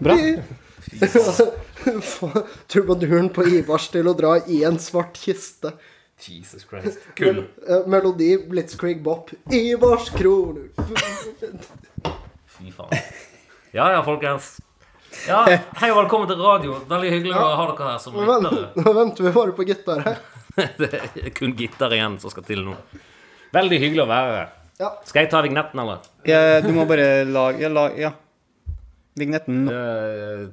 Bra. Trubaduren på Ivars til å dra i en svart kiste. Jesus Christ. Kul. Eh, Melodi Blitzkrieg Bop. Ivars kroner. Fy faen. Ja ja, folkens. Ja, Hei og velkommen til radio. Veldig hyggelig å ha dere her som lyttere. nå venter vi bare på gitar her. Det er kun gitar igjen som skal til nå. Veldig hyggelig å være her. Ja. Skal jeg ta vignetten, eller? Ja, du må bare lage Ja. lag- ja. Vignetten. Eh,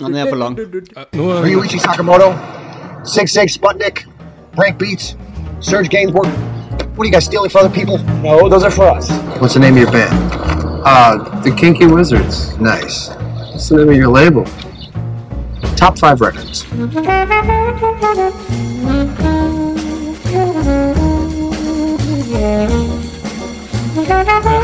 Han er for lang. Eh, er- Ryuichi Sakamoto, Sig Sig Sputnik, Break Beats, Serge Gainsbourg. What are you guys stealing from other people? No, those are for us. What's the name of your band? Uh, the Kinky Wizards. Nice. What's the name of your label? Top five records.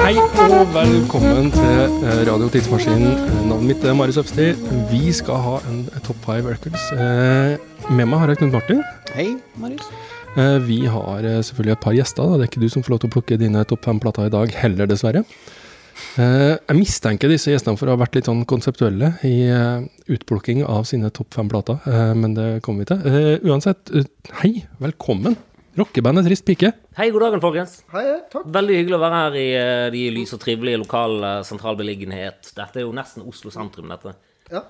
Hei og velkommen til eh, Radio Tidsmaskinen. Eh, Navnet mitt er Marius Øfsti. Vi skal ha en Top 5 Records. Eh, Med meg har jeg Knut Martin. Hei, Marius. Eh, Vi har eh, selvfølgelig et par gjester. Da. Det er ikke du som får lov til å plukke dine topp fem-plater i dag heller, dessverre. Eh, Jeg mistenker disse gjestene for å ha vært litt sånn konseptuelle i eh, utplukking av sine topp fem-plater, eh, men det kommer vi til. Eh, Uansett, hei, velkommen. Rockebandet Trist pike. Hei, god dagen, folkens. Hei, takk. Veldig hyggelig å være her i de lys og trivelige lokale sentralbeliggenhet. Dette er jo nesten Oslo sentrum, dette. Ja.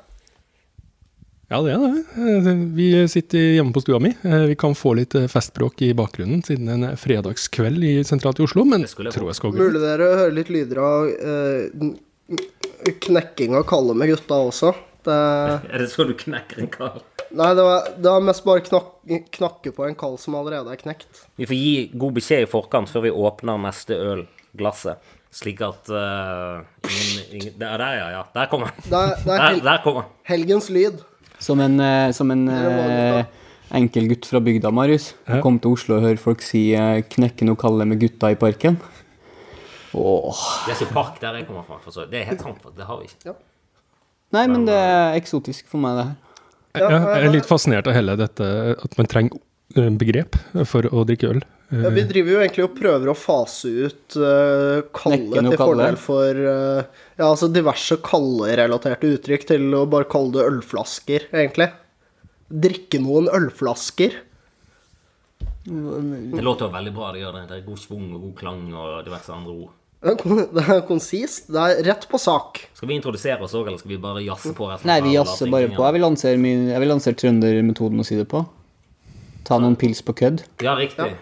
Ja, det er det. Eh, Vi sitter hjemme på stua mi. Eh, Vi kan få litt eh, festbråk i bakgrunnen siden en fredagskveld i sentralt i Oslo, men jeg tror jeg skal gå. Mulig dere hører litt lyder av eh, knekking av Kalle med gutta også. Det, Er det så du knekker en kall? nei, det var, det var mest bare knak, knakke på en kall som allerede er knekt. Vi får gi god beskjed i forkant før vi åpner neste ølglasset. Slik at uh, ingen, ingen Der, der, ja. ja. Der kommer den. Der, der, er Der, der kommer den. helgens lyd. Som en, eh, som en eh, enkel gutt fra bygda, Marius. Kom til Oslo og hørte folk si eh, 'knekke noe kalle med gutta i parken'. Åh. Det er så park der jeg kommer fra. For så. Det er helt sant. Det har vi ikke. Nei, men det er eksotisk for meg, det her. Jeg jeg er litt fascinert av hele dette at man trenger begrep for å drikke øl. Ja, vi driver jo egentlig og prøver å fase ut uh, kalle Knekke noe til fordel for eh, ja, altså diverse kallerelaterte uttrykk til å bare kalle det ølflasker, egentlig. Drikke noen ølflasker. Det låter jo veldig bra. Det gjør det. Det er god svung og god klang og diverse andre ord. Det er konsist. Det er rett på sak. Skal vi introdusere oss òg, eller skal vi bare jazze på? Nei, vi jazzer bare på. Jeg vil lansere, min, jeg vil lansere trøndermetoden å si det på. Ta noen pils på kødd. Ja, riktig.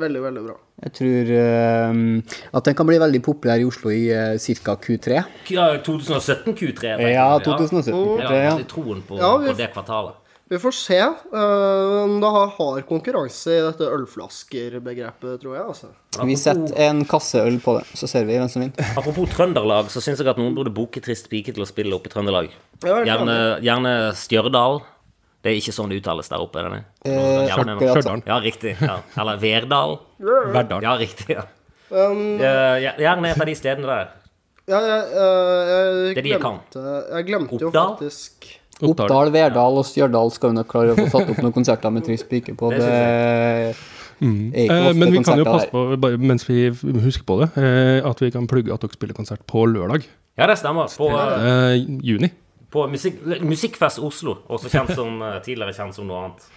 Veldig, veldig bra. Jeg tror uh, at den kan bli veldig populær i Oslo i uh, ca. Q3. Ja, 2017 Q3. vet Ja, 2017 Jeg Q3, har ja. veldig troen på, Ja, vi- på det kvartalet. Vi får se eh, om det har, har konkurranse i dette ølflasker-begrepet, tror jeg. altså. Vi setter en kasse øl på det, så ser vi hvem som vinner. Apropos Trøndelag, så syns jeg at noen burde boke Trist pike til å spille opp i Trøndelag. Ja, er Gjerne, gjerne Stjørdal. Det er ikke sånn det uttales der oppe, det? Eh, Stjørdal. Ja, riktig. Ja. Eller Verdal. Verdal. Ja, riktig. ja. Um, Gjerne et av de stedene der. ja, jeg, eh, jeg, jeg kan. glemte, jeg glemte jo faktisk Oppdal. Oppdal, Verdal og Stjørdal skal vi nok klare å få satt opp noen konserter med Trist pike på. Det er Eh, Men vi kan jo passe på, bare mens vi husker på det, eh, at vi kan plugge at dere spiller konsert på lørdag. Ja, det stemmer. På, Eh, juni. På musikk, Musikkfest Oslo, også kjent som, eh, tidligere kjent som noe annet.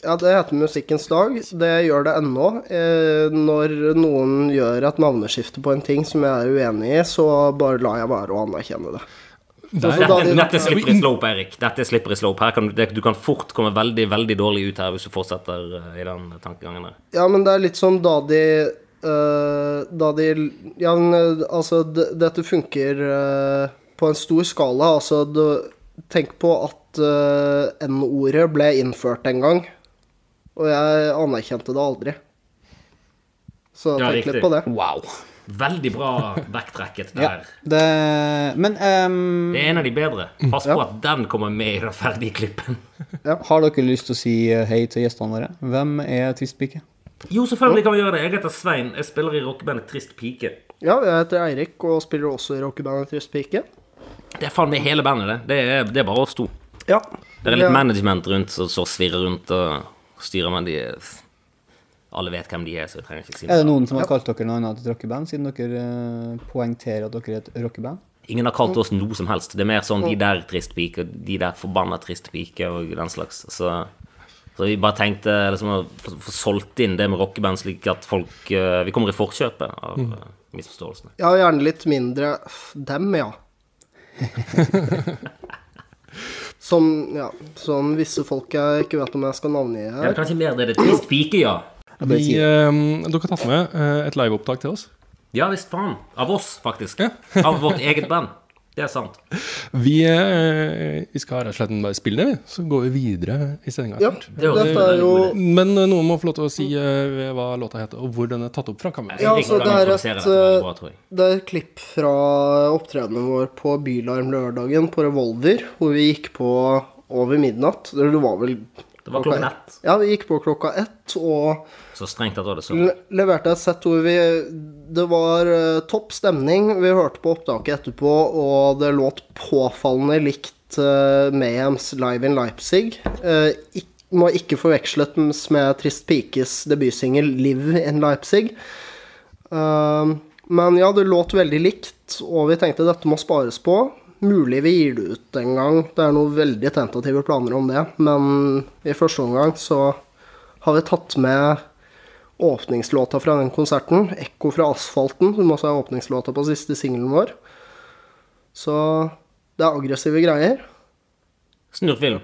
Ja, det heter Musikkens dag. Det gjør det ennå. Eh, når noen gjør et navneskifte på en ting som jeg er uenig i, så bare lar jeg være å anerkjenne det. Der, Dette, slipper dette er slippery slope, Erik. Dette er slippery slope. Her kan, du- det, du kan fort komme veldig veldig dårlig ut her hvis du fortsetter eh, i den tankegangen der. Ja, men det er litt som da de uh, Da de Ja, men altså, dette funker eh, på en stor skala. Altså, du, tenk på at uh, N-ordet ble innført en gang, og jeg anerkjente det aldri. Så Ja, tenk riktig. litt på det. Wow. Veldig bra backtrekket Ja, der. det, men um, Det er en av de bedre. Pass på Ja. at den kommer med i den ferdige klippen. har dere lyst til å si eh, hei til gjestene våre? Hvem er Trist pike? Jo, selvfølgelig kan vi gjøre det. Jeg heter Svein. Jeg spiller i rockebandet Trist pike. Ja, jeg heter Eirik og spiller også i rockebandet Trist pike. Det er faen meg hele bandet, det. Det er, det er bare oss to. Ja. Det er litt management rundt som svirrer rundt og styrer, men de er Alle vet hvem de er, så jeg trenger ikke si noe. Er det noen som har kalt dere noe annet et rockeband, siden dere eh, poengterer at dere er et rockeband? Ingen har kalt oss noe som helst. Det er mer sånn de der triste piker, de der forbanna trist pike og den slags. Så, så vi bare tenkte liksom å få solgt inn det med rockeband, slik at folk eh, Vi kommer i forkjøpet av uh, misforståelsene. ja, gjerne litt mindre dem, ja. Som, ja, som visse folk jeg ikke vet om jeg skal navngi Ja, her. kanskje mer det er det trist pike, ja. Vi, eh, dere har tatt med eh, et liveopptak til oss. Ja visst faen. Av oss, faktisk. Ja. Av vårt eget band. Det er sant. Vi, eh, vi skal rett og slett bare spille det, vi. Så går vi videre i sendinga. Ja, er jo Men eh, noen må få lov til å si eh, hva låta heter, og hvor den er tatt opp fra. Kan vi? Ja, altså, det er et. Det er et klipp fra opptredenen vår på Bylarm lørdagen på Revolver, hvor vi gikk på over midnatt. Det var vel Det var klokken ett. Ja, vi gikk på klokka ett, og Så strengt var det så. le leverte et sett hvor vi Det var uh, topp stemning. Vi hørte på opptaket etterpå, og det låt påfallende likt uh, Mayhems Live in Leipzig. Uh, må ikke forveksles med Trist Pikes debutsingel Live in Leipzig. Uh, men ja, det låt veldig likt, og vi tenkte dette må spares på. Mulig vi gir det ut en gang. Det er noen veldig tentative planer om det. Men i første omgang så har vi tatt med åpningslåta fra den konserten, 'Ekko fra asfalten', som også er åpningslåta på siste singelen vår. Så det er aggressive greier. Snurrfilm.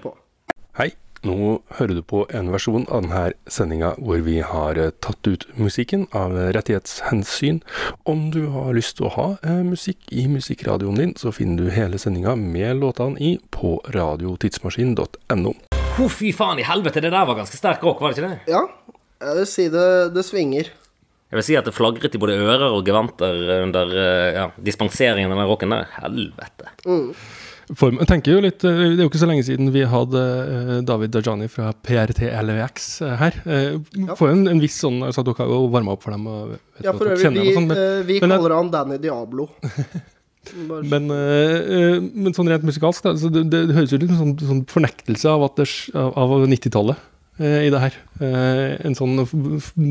Hei, nå hører du på en versjon av denne sendinga hvor vi har eh, tatt ut musikken av rettighetshensyn. Om du har lyst til å ha eh, musikk i musikkradioen din, så finner du hele sendinga med låtene i på radiotidsmaskin.no. Ho, fy faen i helvete, det der var ganske sterk rock, var det ikke det? Ja, jeg vil si det, det svinger. Jeg vil si at det flagret i både ører og gevanter under eh, ja, dispenseringen av den rocken der. Helvete. Form, jeg tenker jo litt, eh, Det er jo ikke så lenge siden vi hadde eh, David Dajani fra PRT LVX eh, her. Ja. Får en, en viss sånn altså Dere har jo varma opp for dem. og vet Ja, for øvrig, vi, sånn, men- vi men kaller han Danny Diablo. Men, men sånn rent musikalsk, da, så det, det, høres ut som en sånn, sånn fornektelse av, det, av, av 90-tallet øh, i det her. En sånn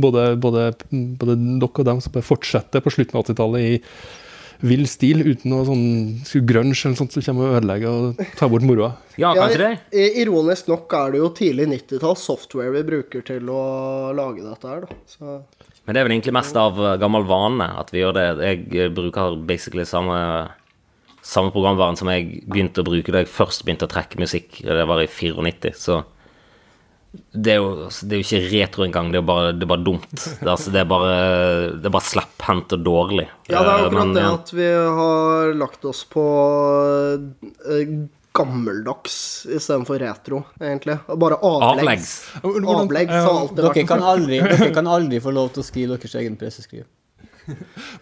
både, både, både dere og dem som bare fortsetter på slutten av 80-tallet i vill stil, uten noe sånn grunge eller sånt som kommer og ødelegger og tar bort moroa. Ja, Ja, kanskje det? Ironisk nok er det jo tidlig 90-tall software vi bruker til å lage dette her, da. Så Men det er vel egentlig mest av eh, gammel vane at vi gjør det. Jeg eh, bruker basically samme, samme programvaren som jeg begynte å bruke da jeg først begynte å trekke musikk. Det var i 94, så det er, jo, det er jo ikke retro engang, det er bare, det er bare dumt. Det er, altså, det er bare, det er bare slapphendt og dårlig. Ja, det er Eh, akkurat men, det at vi har lagt oss på eh, gammeldags istedenfor retro, egentlig. Bare avleggs. Avleggs. Avleggs har alltid Dere kan, aldri, dere kan aldri få lov til å skrive deres egen presseskriv.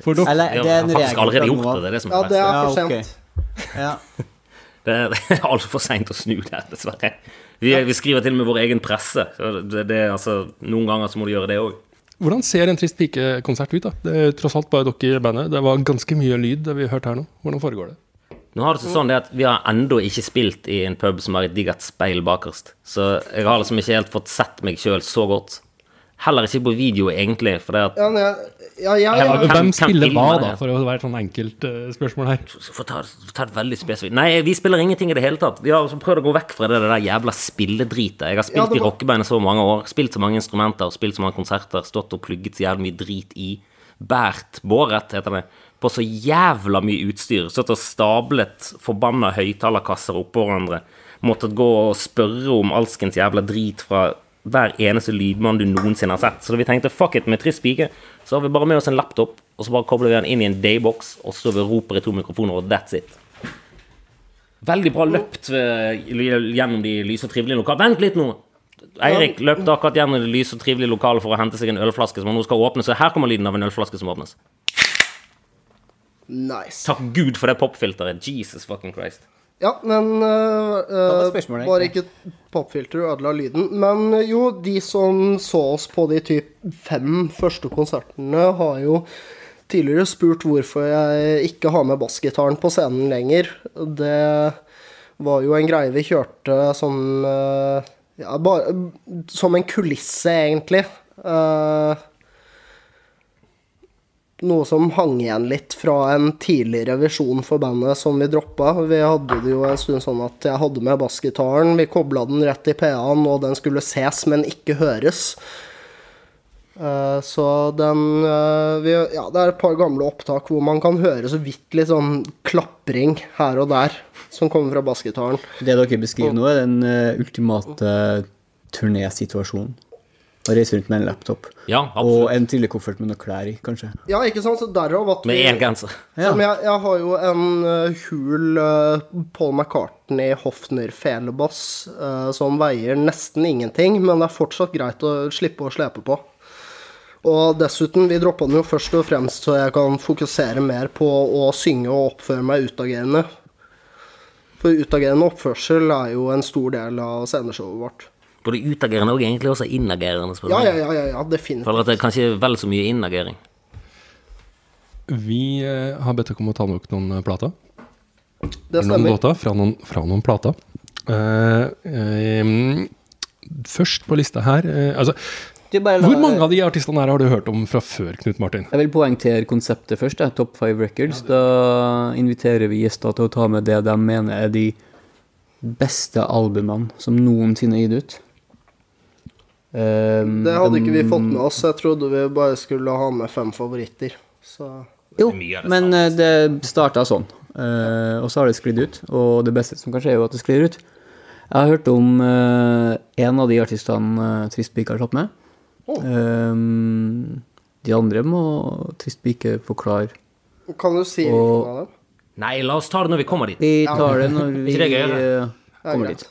For dere, Eller, det er har en faktisk regel allerede gjort det. Det er det som Ja, er det er for sent. Ja. Det er, det er altfor seint å snu det, dessverre. Vi, vi skriver til og med vår egen presse. Det, det, altså, noen ganger så må du gjøre det òg. hvordan ser en Trist pike-konsert ut? da? Det er tross alt bare dere i bandet. Det var ganske mye lyd det vi hørte her nå. Hvordan foregår det? Nå har det seg sånn det at Vi har ennå ikke spilt i en pub som har et digert speil bakerst. Så jeg har liksom ikke helt fått sett meg sjøl så godt. Heller ikke på video, egentlig. For det at Ja, jeg, ja, Ja, Hvem- spiller hva, da, for å være et sånn enkelt uh, spørsmål her? For ta, for ta det veldig spesifikt Nei, vi spiller ingenting i det hele tatt. Vi har altså prøvd å gå vekk fra det der jævla spilledritet. Jeg har spilt Ja, det i var- rockeband i så mange år, spilt så mange instrumenter, spilt så mange konserter, stått og plugget så jævlig mye drit i. Bært, båret, heter det, på så jævla mye utstyr. Stått og stablet forbanna høyttalerkasser oppå hverandre. Måttet gå og spørre om alskens jævla drit fra hver eneste lydmann du noensinne har sett. Så da vi tenkte fuck it med Trist pike, så har vi bare med oss en laptop, og så bare kobler vi den inn i en daybox, og så vi roper i to mikrofoner, og that's it. Veldig bra løpt eh, gjennom de lyse og trivelige lokalene. Vent litt nå! Eirik løpte akkurat gjennom det lyse og trivelige lokalet for å hente seg en ølflaske som han nå skal åpne, så her kommer lyden av en ølflaske som åpnes. nice. Takk Gud for det popfilteret. Jesus fucking Christ. Ja, men uh, var Bare ikke popfilter ødela lyden. Men eh, jo, de som så oss på de typ fem første konsertene, har jo tidligere spurt hvorfor jeg ikke har med bassgitaren på scenen lenger. Det var jo en greie vi kjørte som eh, ja, bare, Som en kulisse, egentlig. Eh, noe som hang igjen litt fra en tidligere visjon for bandet som vi droppa. Vi hadde det jo en stund sånn at jeg hadde med bassgitaren, vi kobla den rett i PA-en, og den skulle ses, men ikke høres. Eh, så den eh, vi, Ja, det er et par gamle opptak hvor man kan høre så vidt litt sånn klapring her og der som kommer fra bassgitaren. Det dere beskriver nå, er den eh, ultimate turnésituasjonen. Å reise rundt med en laptop. Ja, Og en trillekoffert med noe klær i, kanskje. Ja, ikke sant? Så derav at Med én genser. Ja. jeg, jeg har jo en uh, hul uh, Paul McCartney Hofner-felebass uh, som veier nesten ingenting, men det er fortsatt greit å slippe å slepe på. Og dessuten, vi droppa den jo først og fremst så jeg kan fokusere mer på å synge og oppføre meg utagerende. For utagerende oppførsel er jo en stor del av sceneshowet vårt. Både utagerende og egentlig også inagerende. spør Ja, ja, ja, ja, definitivt. Føler at det er kanskje vel så mye inagering. Vi eh, har bedt dere om å ta nok noen eh, plater. Det stemmer. noen låter fra noen, fra noen plater. Uh, uh, først på lista her uh, Altså, Du, bare hvor mange av de artistene her har du hørt om fra før, Knut Martin? Jeg vil poengtere konseptet først. da. Top Five Records. Da inviterer vi gjester til å ta med det de mener er de beste albumene som noensinne er gitt ut. Um, Det hadde ikke vi fått med oss. Jeg trodde vi bare skulle ha med fem favoritter. Så Jo, men eh, det starta sånn. uh, og så har det sklidd ut. Og det beste som kan skje, er jo at det sklir ut. Jeg har hørt om uh, en av de artistene uh, Trist Pike har tatt med. Um, de andre må Trist Pike forklare. kan du si hvilken av dem? Nei, la oss ta det når vi kommer dit. Vi tar det når vi kommer dit.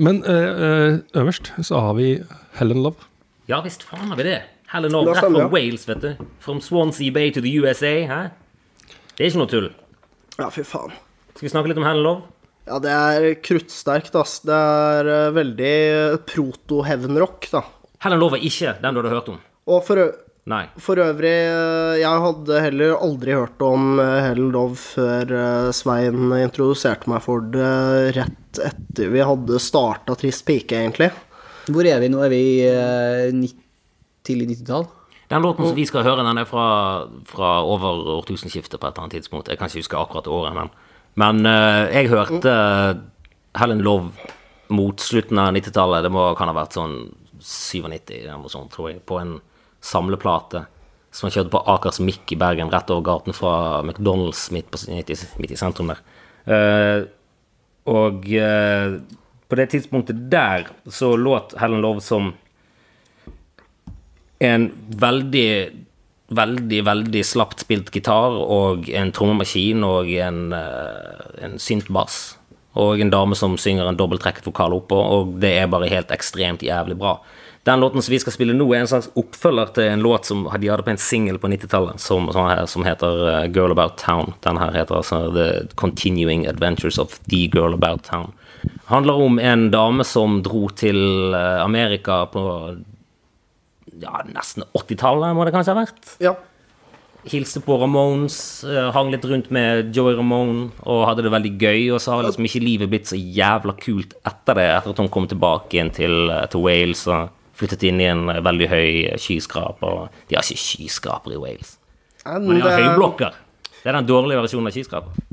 Men eh, eh, øverst så har vi Helen Love. Ja visst faen har vi det. Helen Love, rett fra. Wales, vet du. From Swansea Bay to the USA. Hæ? Det er ikke noe tull. Ja, fy faen. Skal vi snakke litt om Helen Love? Ja, det er kruttsterkt, ass. Det er eh, veldig proto-heavenrock, da. Helen Love er ikke den du hadde hørt om. Og for, Nei. for øvrig, jeg hadde heller aldri hørt om Helen Love før Svein introduserte meg for det rett etter vi hadde starta Trist pike, egentlig. Hvor er vi nå? Er vi i eh, tidlig 90-tall? Den låten som vi skal høre, den er fra, fra over årtusenskiftet på et eller annet tidspunkt. Jeg kan ikke huske akkurat året, men Men eh, jeg hørte Helen Love mot slutten av 90-tallet. Det må, kan ha vært sånn 97 eller noe sånt, tror jeg, på en samleplate som han kjørte på Akers Mikk i Bergen, rett over gaten fra McDonald's midt, på, midt, i, midt i sentrum der. Eh, og eh, på det tidspunktet der så låt Helen Love som en veldig, veldig, veldig slapt spilt gitar og en trommemaskin og en, uh, en syntbass. Og en dame som synger en dobbelttrekket vokal oppå, og det er bare helt ekstremt jævlig bra. Den låten som vi skal spille nå, er en slags oppfølger til en låt som de hadde på en singel på 90-tallet, som, som, som heter uh, Girl About Town. Den her heter altså The Continuing Adventures of The Girl About Town. Handler om en dame som dro til eh, Amerika på ja, nesten 80-tallet, må det kanskje ha vært. Ja. Hilste på Ramones, eh, hang litt rundt med Joey Ramone og hadde det veldig gøy. Og så har liksom ikke livet blitt så jævla kult etter det, etter at hun kom tilbake igjen til, til Wales og flyttet inn i en eh, veldig høy skyskraper. De har ikke skyskraper i Wales, Men men de har høyblokker. Det er den dårlige versjonen av skyskraper.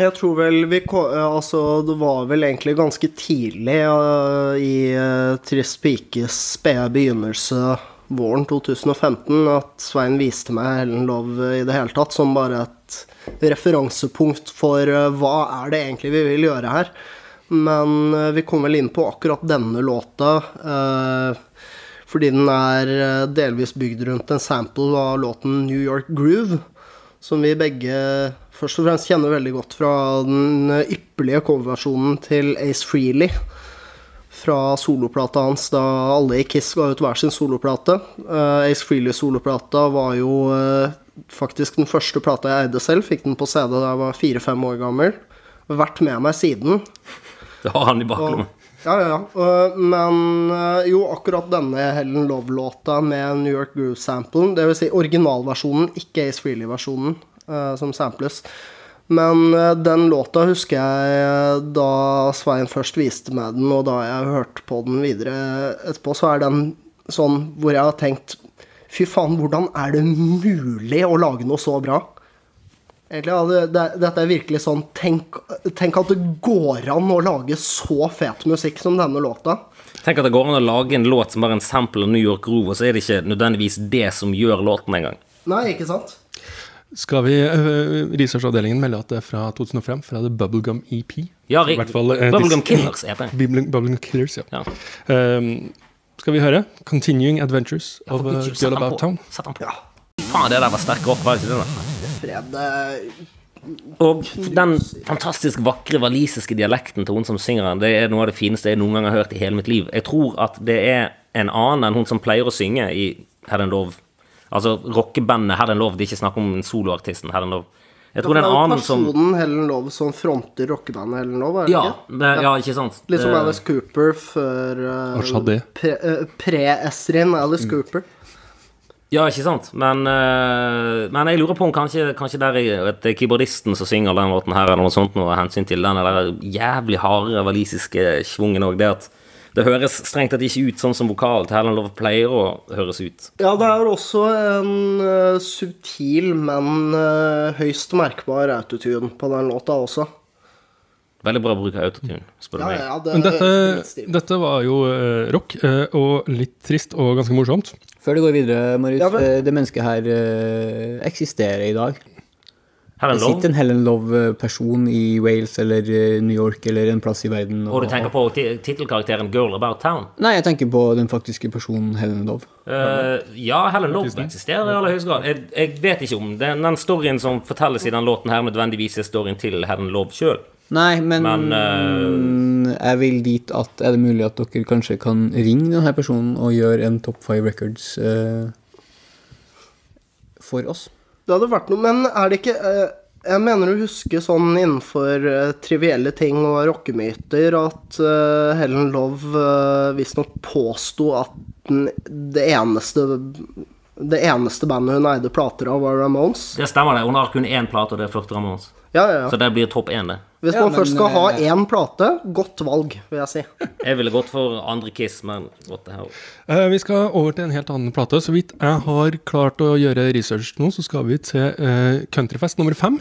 Jeg tror vel vi eh, Altså, det var vel egentlig ganske tidlig uh, i uh, Trist pikes spede begynnelse våren 2015 at Svein viste meg Helen Love i det hele tatt som bare et referansepunkt for uh, hva er det egentlig vi vil gjøre her. Men eh, vi kom vel inn på akkurat denne låta eh, fordi den er eh, delvis bygd rundt en sample av låten New York Groove som vi begge først og fremst kjenner veldig godt fra den ypperlige coverversjonen til Ace Freely. fra soloplata hans da alle i Kiss ga ut hver sin soloplate. Eh, Ace Freely-soloplata var jo eh, faktisk den første plata jeg eide selv. Fikk den på CD da jeg var fire-fem år gammel. Vært med meg siden. Det har han i baklommen. Ja, ja, ja. Øh, Men øh, jo, akkurat denne Helen Love-låta med New York Groove-samplen, vil si originalversjonen, ikke Ace Freely-versjonen øh, som samples. Men den låta husker jeg da Svein først viste meg den, og da jeg hørte på den videre etterpå, så er den sånn hvor jeg har tenkt Fy faen, hvordan er det mulig å lage noe så bra? Egentlig, ja, det, det, dette er virkelig sånn tenk, tenk at det går an å lage så fet musikk som denne låta. Tenk at det går an å lage en låt som bare er en sample av New York Groove, og så er det ikke nødvendigvis det som gjør låten engang. Nei, ikke sant? Skal vi uh, Researchavdelingen melde at det er fra 2005, fra The Bubblegum EP? Ja, I hvert fall, uh, Bubblegum Killers EP. Bubble- Bubblegum Killers, ja. Ja. Um, skal vi høre? 'Continuing Adventures of uh, Girl About. Town'. Sett den på. Faen, det der var sterk rock, var det ikke det? da? Fred øh, Og den fantastisk vakre walisiske dialekten til hun som synger den, det er noe av det fineste jeg noen gang har hørt i hele mitt liv. Jeg tror at det er en annen enn hun som pleier å synge i Head and Love. Altså rockebandet Head and Love, det er ikke snakk om soloartisten Head and Love. Jeg tror det er en annen som personen Helen Love som fronter rockebandet Helen Love, er det Ja, ikke? det, ja ikke sant? Litt som Eh, Alice Cooper før uh, Shadé. pre- Pre-Esrin Alice Cooper. Ja, ikke sant? Men, eh, men jeg lurer på om kanskje, kanskje der er at er keyboardisten som synger den låten her, eller noe sånt, noe hensyn til den der jævlig harde walisiske schwungen òg. Det at det høres strengt tatt ikke ut sånn som vokalen til Helen Love pleier å høres ut. Ja, det er også en uh, subtil, men uh, høyst merkbar autotune på den låta også. Veldig bra bruk av autotune, spør du Ja, meg. ja, det Men dette, dette var jo uh, rock, uh, og litt trist og ganske morsomt. Før du går videre, Marius. Ja, vel. eh, det mennesket her uh, eksisterer i dag. Helen Love. Det sitter en Helen Love-person i Wales eller New York eller en plass i verden. Og du tenker på ti- tittelkarakteren Girl About Town? Nei, jeg tenker på den faktiske personen Helen Love. Uh, ja, Helen Love eksisterer i aller høyeste grad. Jeg, jeg vet ikke om den, den storyen som fortelles i den låten her, nødvendigvis er storyen til Helen Love sjøl. Nei, men, Men, uh, jeg vil dit at er det mulig at dere kanskje kan ringe denne personen og gjøre en Top 5 Records uh, for oss? Det hadde vært noe, men er det ikke uh, Jeg mener å huske sånn innenfor trivielle ting og rockemyter at Helen Love uh, visstnok påsto at den, det eneste det eneste bandet hun eide plater av, var Ramones. Det stemmer, det. Hun har kun én plate, og det er 40 Ramones. Ja, ja, Så det blir topp én, det. Hvis Ja, man men, først skal ha eh, én plate, godt valg, vil jeg si. Jeg ville gått for andre Kiss, men what the hell. Eh, vi skal over til en helt annen plate. Så vidt jeg har klart å gjøre research nå, så skal vi til eh, Countryfest nummer fem,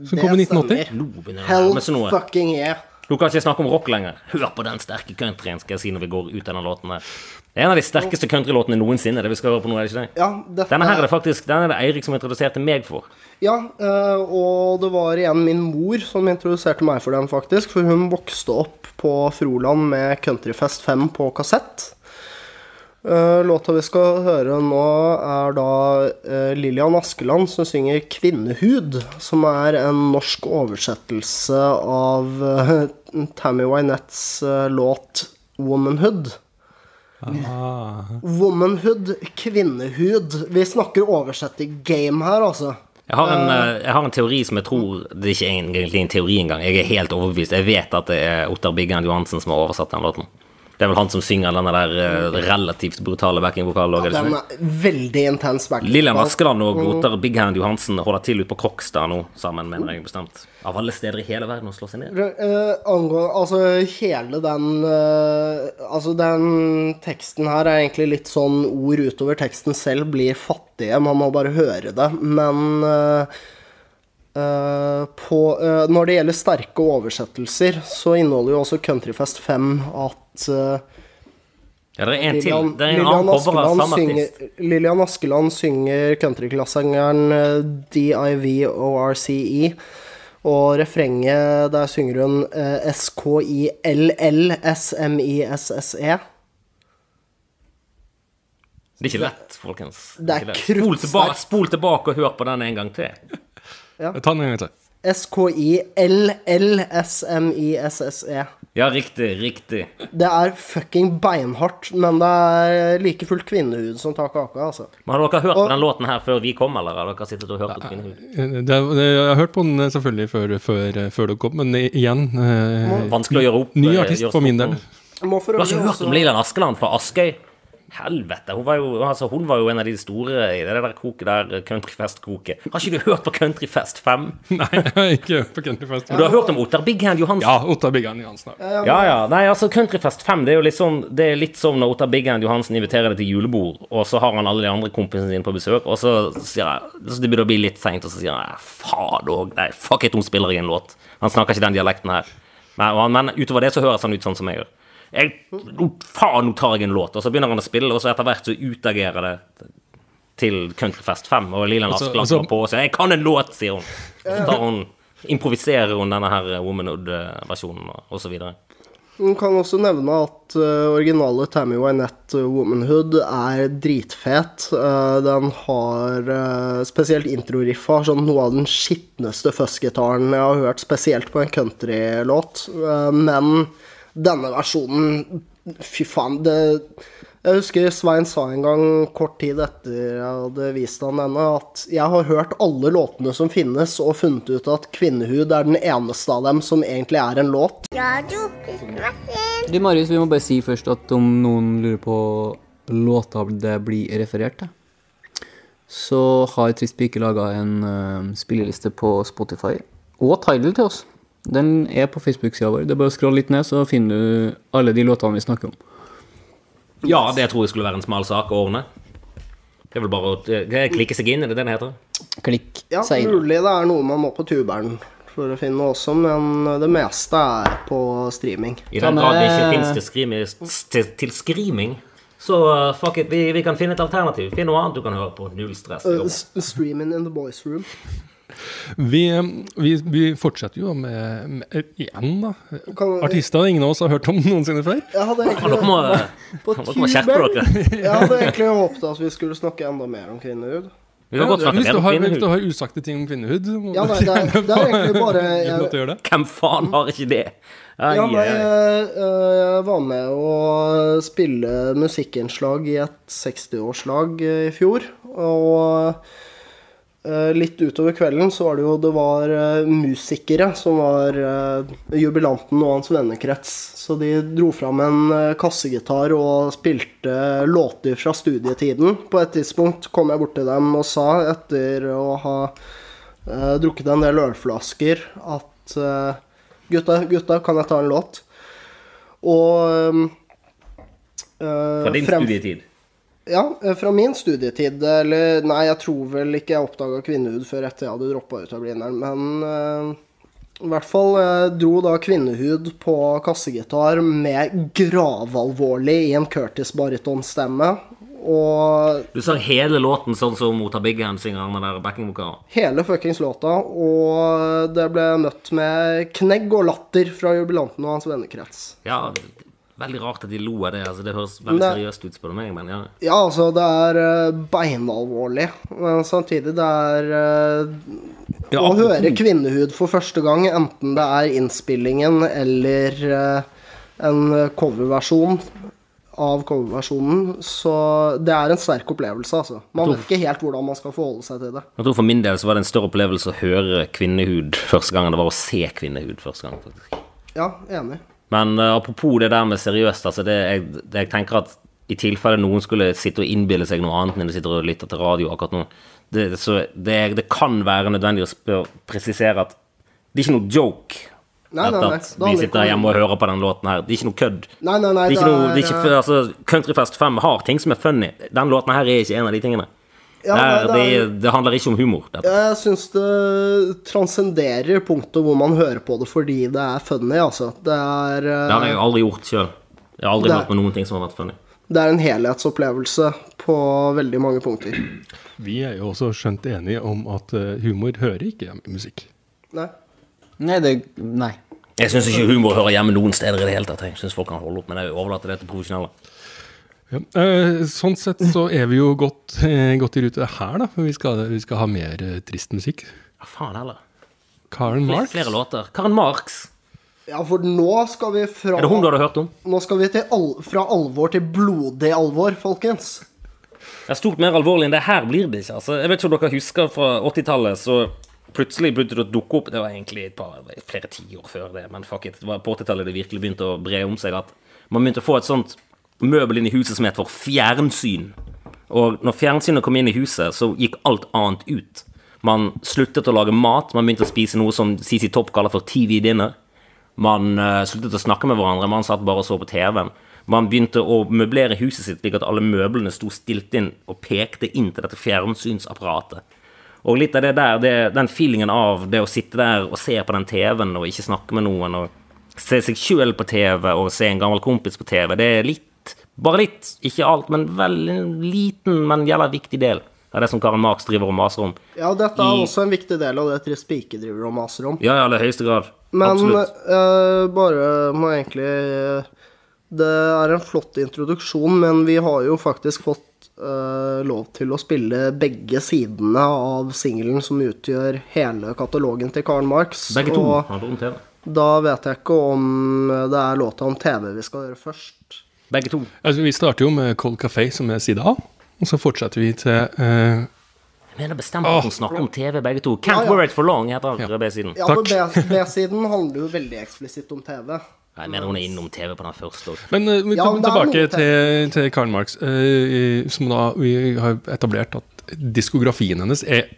som kom i 1980. Stemmer. det Hell fucking yeah. Nå kan ikke snakke om rock lenger. Hør på den sterke countryen, skal jeg si når vi går ut denne låten her. Det er en av de sterkeste countrylåtene noensinne, det vi skal høre på nå, er det ikke det? Ja, dette Denne her er det faktisk Den er det Eirik som introduserte meg for. Ja, eh, og det var igjen min mor som introduserte meg for den, faktisk. For hun vokste opp på Froland med Countryfest 5 på kassett. Eh, Låta vi skal høre nå, er da eh, Lillian Askeland som synger 'Kvinnehud', som er en norsk oversettelse av eh, Tammy Wynettes låt 'Womanhood'. Womanhood, kvinnehud. Vi snakker oversetting-game her, altså. Jeg har, en, jeg har en teori som jeg tror Det er ikke egentlig en teori engang. Jeg er helt overbevist. Jeg vet at det er Ottar Biggen Johansen som har oversatt den låten. Det er vel han som synger denne der uh, relativt brutale backingvokalen òg, Ja, Den er veldig intens backing. Lillian Askeland og Ottar Bighand Johansen holder til ute på Krokstad nå, sammen, mener jeg bestemt. Av alle steder i hele verden å slå seg ned. Uh, Altså, hele den uh, Altså, den teksten her er egentlig litt sånn ord utover teksten selv blir fattige. Man må bare høre det. Men Uh, på, uh, når det gjelder sterke oversettelser, så inneholder jo også Countryfest 5 at Ja, det er en til. Lillian, Det er en Lillian, annen cover av samme artist. Lillian Askeland synger countryklassingeren eh, D-I-V-O-R-C-E. Og refrenget, der synger hun eh, S-K-I-L-L-S-M-I-S-S-E. Det er ikke lett, folkens. Det er ikke lett. Spol tilbake, spol tilbake og hør på den en gang til. Ta den en gang til. S-K-I-L-L-S-M-I-S-S-E. Ja, riktig, riktig. Det er fucking beinhardt, men det er like fullt kvinnehud som tar kaka, altså. Men Har dere hørt Og- den låten her før vi kom, eller har dere sittet og hørt på Kvinnehud? Eh, Det, det, jeg har hørt på den eh, selvfølgelig før, før, før dere kom, men igjen eh, Vanskelig å gjøre opp. Ny eh, artist for min del. Du har ikke hørt om Lilian Askeland fra Askøy? Helvete, hun var, jo, altså, hun var jo en av de store i det der koket der, Countryfest-koket. Har ikke du hørt på Countryfest 5? Nei, jeg har ikke hørt på Countryfest. 5. Du har hørt om Ottar Big Hand Johansen? Ja, Ottar Hand Johansen. Ja, ja. Nei, altså Countryfest 5 det er jo litt sånn Det er litt som når Ottar Big Hand Johansen inviterer deg til julebord, og så har han alle de andre kompisene sine på besøk, og så sier jeg Så det begynner å bli litt seint, og så sier han faen òg, nei, fuck it, hun spiller i en låt. Han snakker ikke den dialekten her. Men, men utover det så høres han ut sånn som jeg gjør. Jeg, faen, nå tar jeg en låt, og så begynner han å spille, og så etter hvert så utagerer det til Countryfest 5, og Lilan Altså- Askeland altså- på og sier 'Jeg kan en låt', sier hun. Så tar hun improviserer hun denne her Womanhood-versjonen, og, så videre. Man kan også nevne at uh, originale Tammy Wynette uh, Womanhood er dritfet. Uh, den har uh, spesielt introriffa har sånn noe av den skitneste fuzzgitaren jeg har hørt, spesielt på en countrylåt. Uh, men denne versjonen Fy faen, det Jeg husker Svein sa en gang, kort tid etter jeg hadde vist han denne, at jeg har hørt alle låtene som finnes, og funnet ut at Kvinnehud er den eneste av dem som egentlig er en låt. Du, Marius, vi må bare si først at om noen lurer på låta det blir referert til, så har Trist Pike laga en uh, spilleliste på Spotify og Tidal til oss. Den er på Facebook-sida vår. Det er bare å scrolle litt ned, så finner du alle de låtene vi snakker om. Ja, det tror jeg skulle være en smal sak å ordne. Det er vel bare å klikke seg inn, er det det det heter? Klikk Ja, seg inn. mulig det er noe man må på tuberen for å finne også, men det meste er på streaming. I den grad det ikke fins til, skrimi- til, til skriming, så uh, fuck it, vi, vi kan finne et alternativ. Finn noe annet du kan høre på. Null stress. Uh, streaming in the boys room. Vi, vi, vi fortsetter jo med, med igjen, da. Artister ingen av oss har hørt om noensinne før. Jeg hadde må, egentlig, på. Jeg hadde egentlig håpet at vi skulle snakke enda mer om kvinnehud. Vi kan godt snakke hvis, mer du om har, hvis du har usagte ting om kvinnehud, Ja, nei, det er- det er egentlig bare- jeg. Hvem faen har ikke det? Ai, Ja, nei, ai, ai. jeg, jeg var med å spille musikkinnslag i et 60-årslag i fjor. Og eh, litt utover kvelden så var det jo Det var eh, musikere som var eh, jubilanten og hans vennekrets. Så de dro fram en eh, kassegitar og spilte låter fra studietiden. På et tidspunkt kom jeg bort til dem og sa, etter å ha eh, drukket en del ølflasker, at eh, Gutta, gutta, kan jeg ta en låt? Og eh, Fra din frem- studietid. Ja, eh, fra min studietid. Eller nei, jeg tror vel ikke jeg oppdaga kvinnehud før etter jeg hadde droppa ut av Blindern. Men eh, i hvert fall jeg dro da kvinnehud på kassegitar med gravalvorlig i en Curtis barytonstemme. Og Du sang hele låten sånn som Mota Big Hand synger den der backingvokalen. hele fuckings låta. Og det ble møtt med knegg og latter fra jubilanten og hans vennekrets. Ja, veldig rart at de lo av det. Altså, det høres veldig Nei. seriøst ut, spør du meg. Men ja. Ja, altså, det er eh, beinalvorlig, men samtidig det er eh, Ja, Å høre kvinnehud for første gang, enten det er innspillingen eller eh, en coverversjon av coverversjonen, så det er en sterk opplevelse, altså. Man vet ikke helt hvordan man skal forholde seg til det. Jeg tror For min del så var det en større opplevelse å høre kvinnehud første gang enn det var å se kvinnehud første gang. faktisk. Ja, enig. Men uh, apropos det der med seriøst, altså det, jeg, det, jeg tenker at i tilfelle noen skulle sitte og innbille seg noe annet enn de sitter og lytter til radio akkurat nå, det, så det, det kan være nødvendig å spør, presisere at det er ikke noe joke. Nei, nei, nei. at vi sitter hjemme og hører på den låten her. Det er ikke noe kødd. Nei, nei, nei, Det er ikke noe, det er ikke, altså, Countryfest 5 har ting som er funny. Den låten her er ikke en av de tingene. Ja, det, er, det er- det, det handler ikke om humor. Dette. Jeg syns det transcenderer punktet hvor man hører på det fordi det er funny, altså. Det er eh, Det har jeg aldri gjort sjøl. Jeg har aldri Det- hørt på noen ting som har vært funny. Det er en helhetsopplevelse på veldig mange punkter. Vi er jo også skjønt enige om at eh, humor hører ikke hjemme i musikk. Nei. Nei, det Nei. Jeg syns ikke humor hører hjemme noen steder i det hele tatt. Jeg syns folk kan holde opp, men jeg overlater det til profesjonelle. Ja. eh, sånn sett så er vi jo godt, eh, godt i rute her, da. For vi skal, vi skal ha mer eh, trist musikk. Ja, faen heller. Karen Marx. flere låter. Karen Marx. Ja, for nå skal vi fra Er det hun du hadde hørt om? Nå skal vi til al fra alvor til blodig alvor, folkens. Det er stort mer alvorlig enn det her blir det ikke. Altså, jeg vet ikke om dere husker fra 80-tallet, så plutselig begynte det å dukke opp Det var egentlig et par, flere tiår før det, men fuck it. Det var på 80-tallet det virkelig begynte å bre om seg at Man begynte å få et sånt møbel inn i huset som het for fjernsyn. Og når fjernsynet kom inn i huset, så gikk alt annet ut. Man sluttet å lage mat, man begynte å spise noe som CC Topp kaller for TV-dinner. Man uh, sluttet å snakke med hverandre, man satt bare og så på TV-en. Man begynte å møblere huset sitt slik at alle møblene sto stilt inn og pekte inn til dette fjernsynsapparatet. Og litt av det der, det, den feelingen av det å sitte der og se på den TV-en og ikke snakke med noen, og se seg sjøl på TV og se en gammel kompis på TV, det er litt Bare litt, ikke alt, men veldig liten, men jævla viktig del Er det som Karen Marx driver og maser om. Ja, dette er I- også en viktig del av det Tris Pike driver og maser om. Ja, i aller høyeste grad. Men Absolutt. eh, bare må egentlig Det er en flott introduksjon, men vi har jo faktisk fått uh, lov til å spille begge sidene av singelen som utgjør hele katalogen til Karen Marx. Begge to handler om TV. da vet jeg ikke om det er låta om TV vi skal gjøre først. Begge to. Altså, vi starter jo med Cold Café, som er side A. Og så fortsetter vi til uh, Jeg mener bestemt at hun snakker om TV, begge to. Can't Ja, ja. wear it for long, heter B-siden. Ja, Takk. B-siden handler jo veldig eksplisitt om TV. Jeg mener hun er innom TV på den første også. Men uh, vi Ja, kommer er tilbake til, til Karl Marx, uh, som da vi har etablert at diskografien hennes er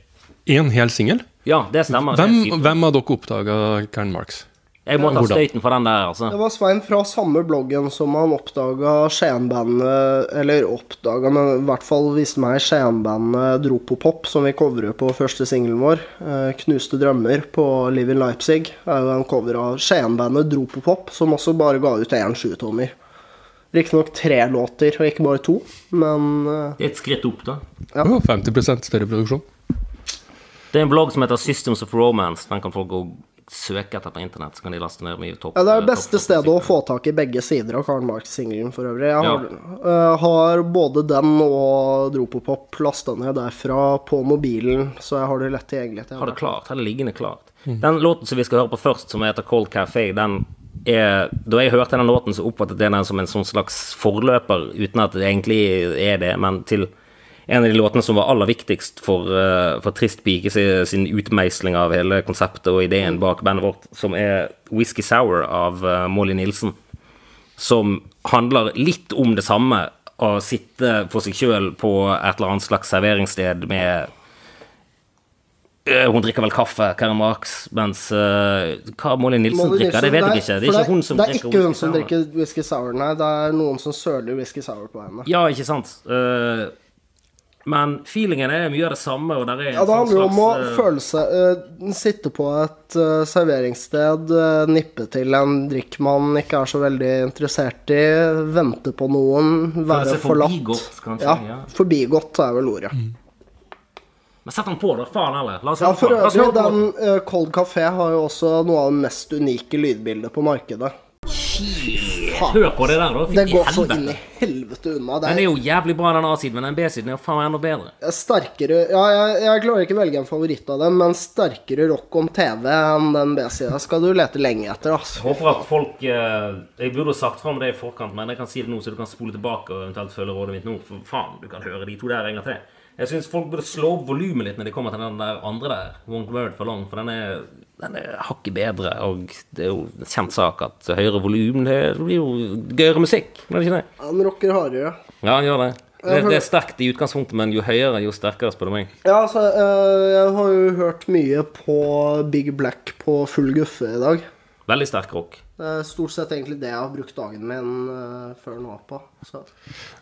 én hel singel. Ja, det stemmer. Hvem, hvem har dere oppdaga Karl Marx? Jeg må ta Hvordan? støyten for den der, altså. Det var Svein fra samme bloggen som han oppdaga Skien-bandet Eller oppdaga, men i hvert fall viste meg Skien-bandet Dropopop, som vi covrer på første singelen vår. Eh, 'Knuste drømmer' på Live in Leipzig er jo en cover av Skien-bandet Dropopop, som også bare ga ut én sjutommer. Riktignok tre låter, og ikke bare to, men eh, Det er et skritt opp, da. Ja. Oh, 50 større produksjon. Det er en blogg som heter Systems of Romance. Den kan folk gå og søke etter på internett, så kan de laste ned mye topp. Ja, det er det topp- beste stedet å få tak i begge sider av Karl Marx-singelen for øvrig. Jeg har, Ja. uh, har både den og Dropopop lasta ned derfra på mobilen, så jeg har det lett tilgjengelig. til Har det klart, har det liggende klart. Mm. Den låten som vi skal høre på først, som heter Cold Café, den er Da jeg hørte den låten, så oppfattet jeg den som en sånn slags forløper, uten at det egentlig er det, men til en av de låtene som var aller viktigst for, eh, for Trist Pike sin, sin utmeisling av hele konseptet og ideen bak bandet vårt, som er Whisky Sour av eh, Molly Nilsen. Som handler litt om det samme, å sitte for seg sjøl på et eller annet slags serveringssted med Eh, Hun drikker vel kaffe, Karen Marx, mens uh, hva Molly Nilsen Molly drikker, det vet jeg ikke. Det er ikke hun som det er drikker ikke hun som drikker whisky sour, nei. Det er noen som søler whisky sour på henne. Ja, ikke sant. Eh, men feelingen er mye av det samme, og der er en Ja, det sånn handler jo om å eh, føle seg eh, Sitte på et eh, serveringssted, nippe til en drikk man ikke er så veldig interessert i, vente på noen, være forlatt. forbigått, kanskje, Ja, ja. forbigått er vel ordet. Men sett den på, da. Faen heller. La oss Ja, for øvrig, den Cold Café har jo også noe av det mest unike lydbildet på markedet. Hør på det der, da. Det går så inn i helvete unna. Det Den er er jo jævlig bra, den A-siden, men den B-siden er jo faen enda bedre. sterkere Ja, jeg, jeg klarer ikke å velge en favoritt av dem, men sterkere rock om TV enn den B-sida skal du lete lenge etter, altså. Jeg Håper at folk eh, Jeg burde sagt fram det i forkant, men jeg kan si det nå, så du kan spole tilbake og eventuelt følge rådet mitt nå. For faen, du kan høre de to der en gang til. Jeg syns folk burde slå opp volumet litt når de kommer til den der andre der. Won't Word for long, for den er, den er hakket bedre. Og det er jo en kjent sak at høyere volum, det blir jo gøyere musikk. men det ikke det? Han rocker hardere. Ja, han gjør det. Det, det er sterkt i utgangspunktet, men jo høyere, jo sterkere, spør du meg. Ja, altså, eh, jeg har jo hørt mye på Big Black på full guffe i dag. Veldig sterk rock. Det er stort sett egentlig det jeg har brukt dagen min eh, før nå på. Så.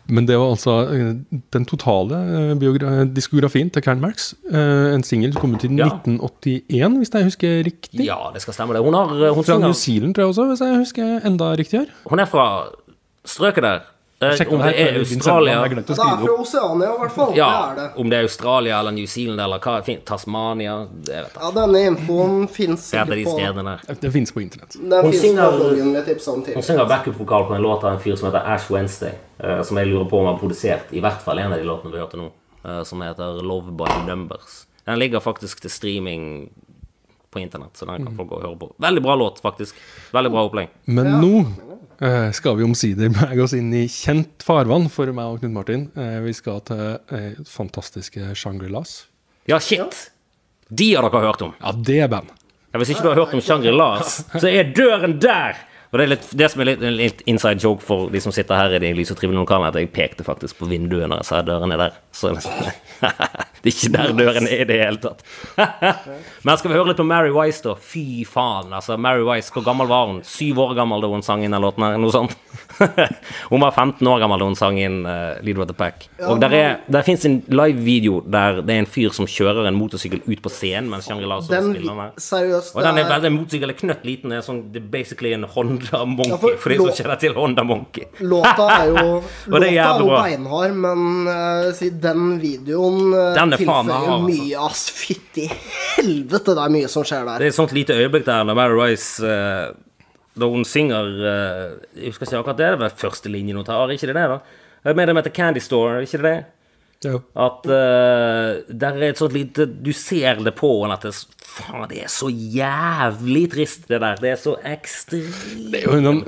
Men det var altså eh, den totale eh, diskografien til Karen Marx. En singel som kom ut i Ja. 1981, hvis jeg husker riktig. Ja, det skal stemme, det. Hun, har, hun, Fra New Zealand, tror jeg også, hvis jeg husker enda riktigere. hun er fra strøket der. Eh, Sjekk Om det er Australia å Det er fra. Oseania, i hvert fall. Ja, Det det. om det er Australia eller New Zealand eller hva Tasmania jeg vet. Ja, denne infoen fins er de ikke på. Det finnes på internett. Den Hun finnes på synger- synger backup-vokal på en låt av en fyr som heter Ash Wednesday, eh, som jeg lurer på om har produsert i hvert fall en av de låtene vi hørte nå, eh, som heter Love by Numbers. Den ligger faktisk til streaming på internett, så den kan folk gå og høre på. Veldig bra låt, faktisk. Veldig bra opplegg. Men nå eh, skal vi omsider bevege oss inn i kjent farvann for meg og Knut Martin. Eh, vi skal til eh, fantastiske Shangri-Las. Ja, shit! De har dere hørt om. Ja, det er band. Ja, hvis ikke du har hørt om Shangri-Las, så er døren der! Og det, er litt, det som er litt, litt inside joke for de som sitter her i de lyse og trivelige lokalene, at jeg pekte faktisk på vinduet når jeg sa dørene er der. Så det er ikke der døren er i det hele tatt. Men skal vi høre litt på Mary Wise, da? Fy faen, altså. Mary Wise, hvor gammel var hun? Syv år gammel da hun sang inn den låten her, noe sånt. hun var 15 år gammel da hun sang inn uh, Leader of the Pack. Og der, er, der fins en live-video der det er en fyr som kjører en motorsykkel ut på scenen mens Shangri-La spiller den her. seriøst, Og den er veldig motorsykkel knøtt liten. Det er sånn, det er basically en Honda Monkey, Ja, for for de som kjenner til Honda Monkey. Låta er jo, låta er jo beinhard, men uh, den videoen uh, Den er faen meg altså. mye, ass. Fytti helvete, det er mye som skjer der. Det er et sånt lite øyeblikk der når Mary Rice uh, Da hun synger uh, Jeg husker ikke akkurat det, det var første linjen hun tar. Ikke det det, da? Jeg mener det heter Candy Store, ikke det det? Jo. At uh, der er et sånt lite Du ser det på henne at det, faen, det er så jævlig trist, det der. Det er så ekstremt Det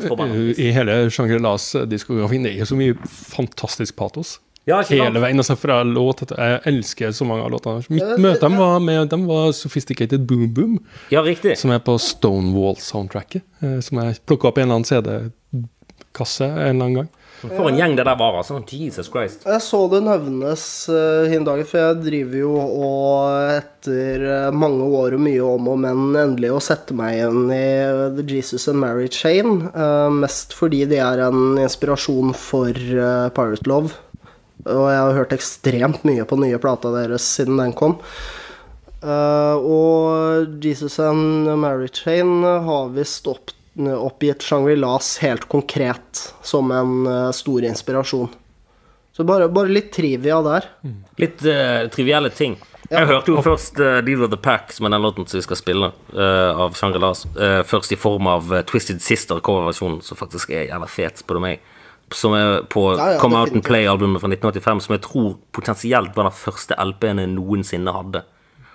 forbanna. I hele Shangri-Las diskografi det er jo så mye fantastisk patos. Ja. Hele veien, altså fra låt til Jeg elsker så mange av låtene. Mitt møte dem var med dem var Sophisticated Boom Boom, Ja, riktig. som er på Stonewall-soundtracket. eh, Som jeg plukka opp i en eller annen CD-kasse en eller annen gang. For en gjeng det der var, altså. Jesus Christ. Jeg så det nevnes uh, hin dagen, for jeg driver jo og etter uh, mange år og mye om og men endelig å sette meg igjen i uh, The Jesus and Mary Chain. Uh, mest fordi de er en inspirasjon for Pirate Love. Og jeg har hørt ekstremt mye på nye plata deres siden den kom. Uh, og Jesus and Mary Chain har visst opp, oppgitt Shangri-Las helt konkret som en uh, stor inspirasjon. Så bare, bare litt trivia der. Litt uh, trivielle ting. Jeg hørte jo først uh, Deal of the Pack, som er den låten som vi skal spille, uh, av Shangri-Las. uh, først i form av Twisted Sister, coverversjonen, som faktisk er jævla fet, spør du meg. Som er på Ja, ja, Come Out and. Play-albumet fra 1985, som jeg tror potensielt var den første LP-en jeg noensinne hadde.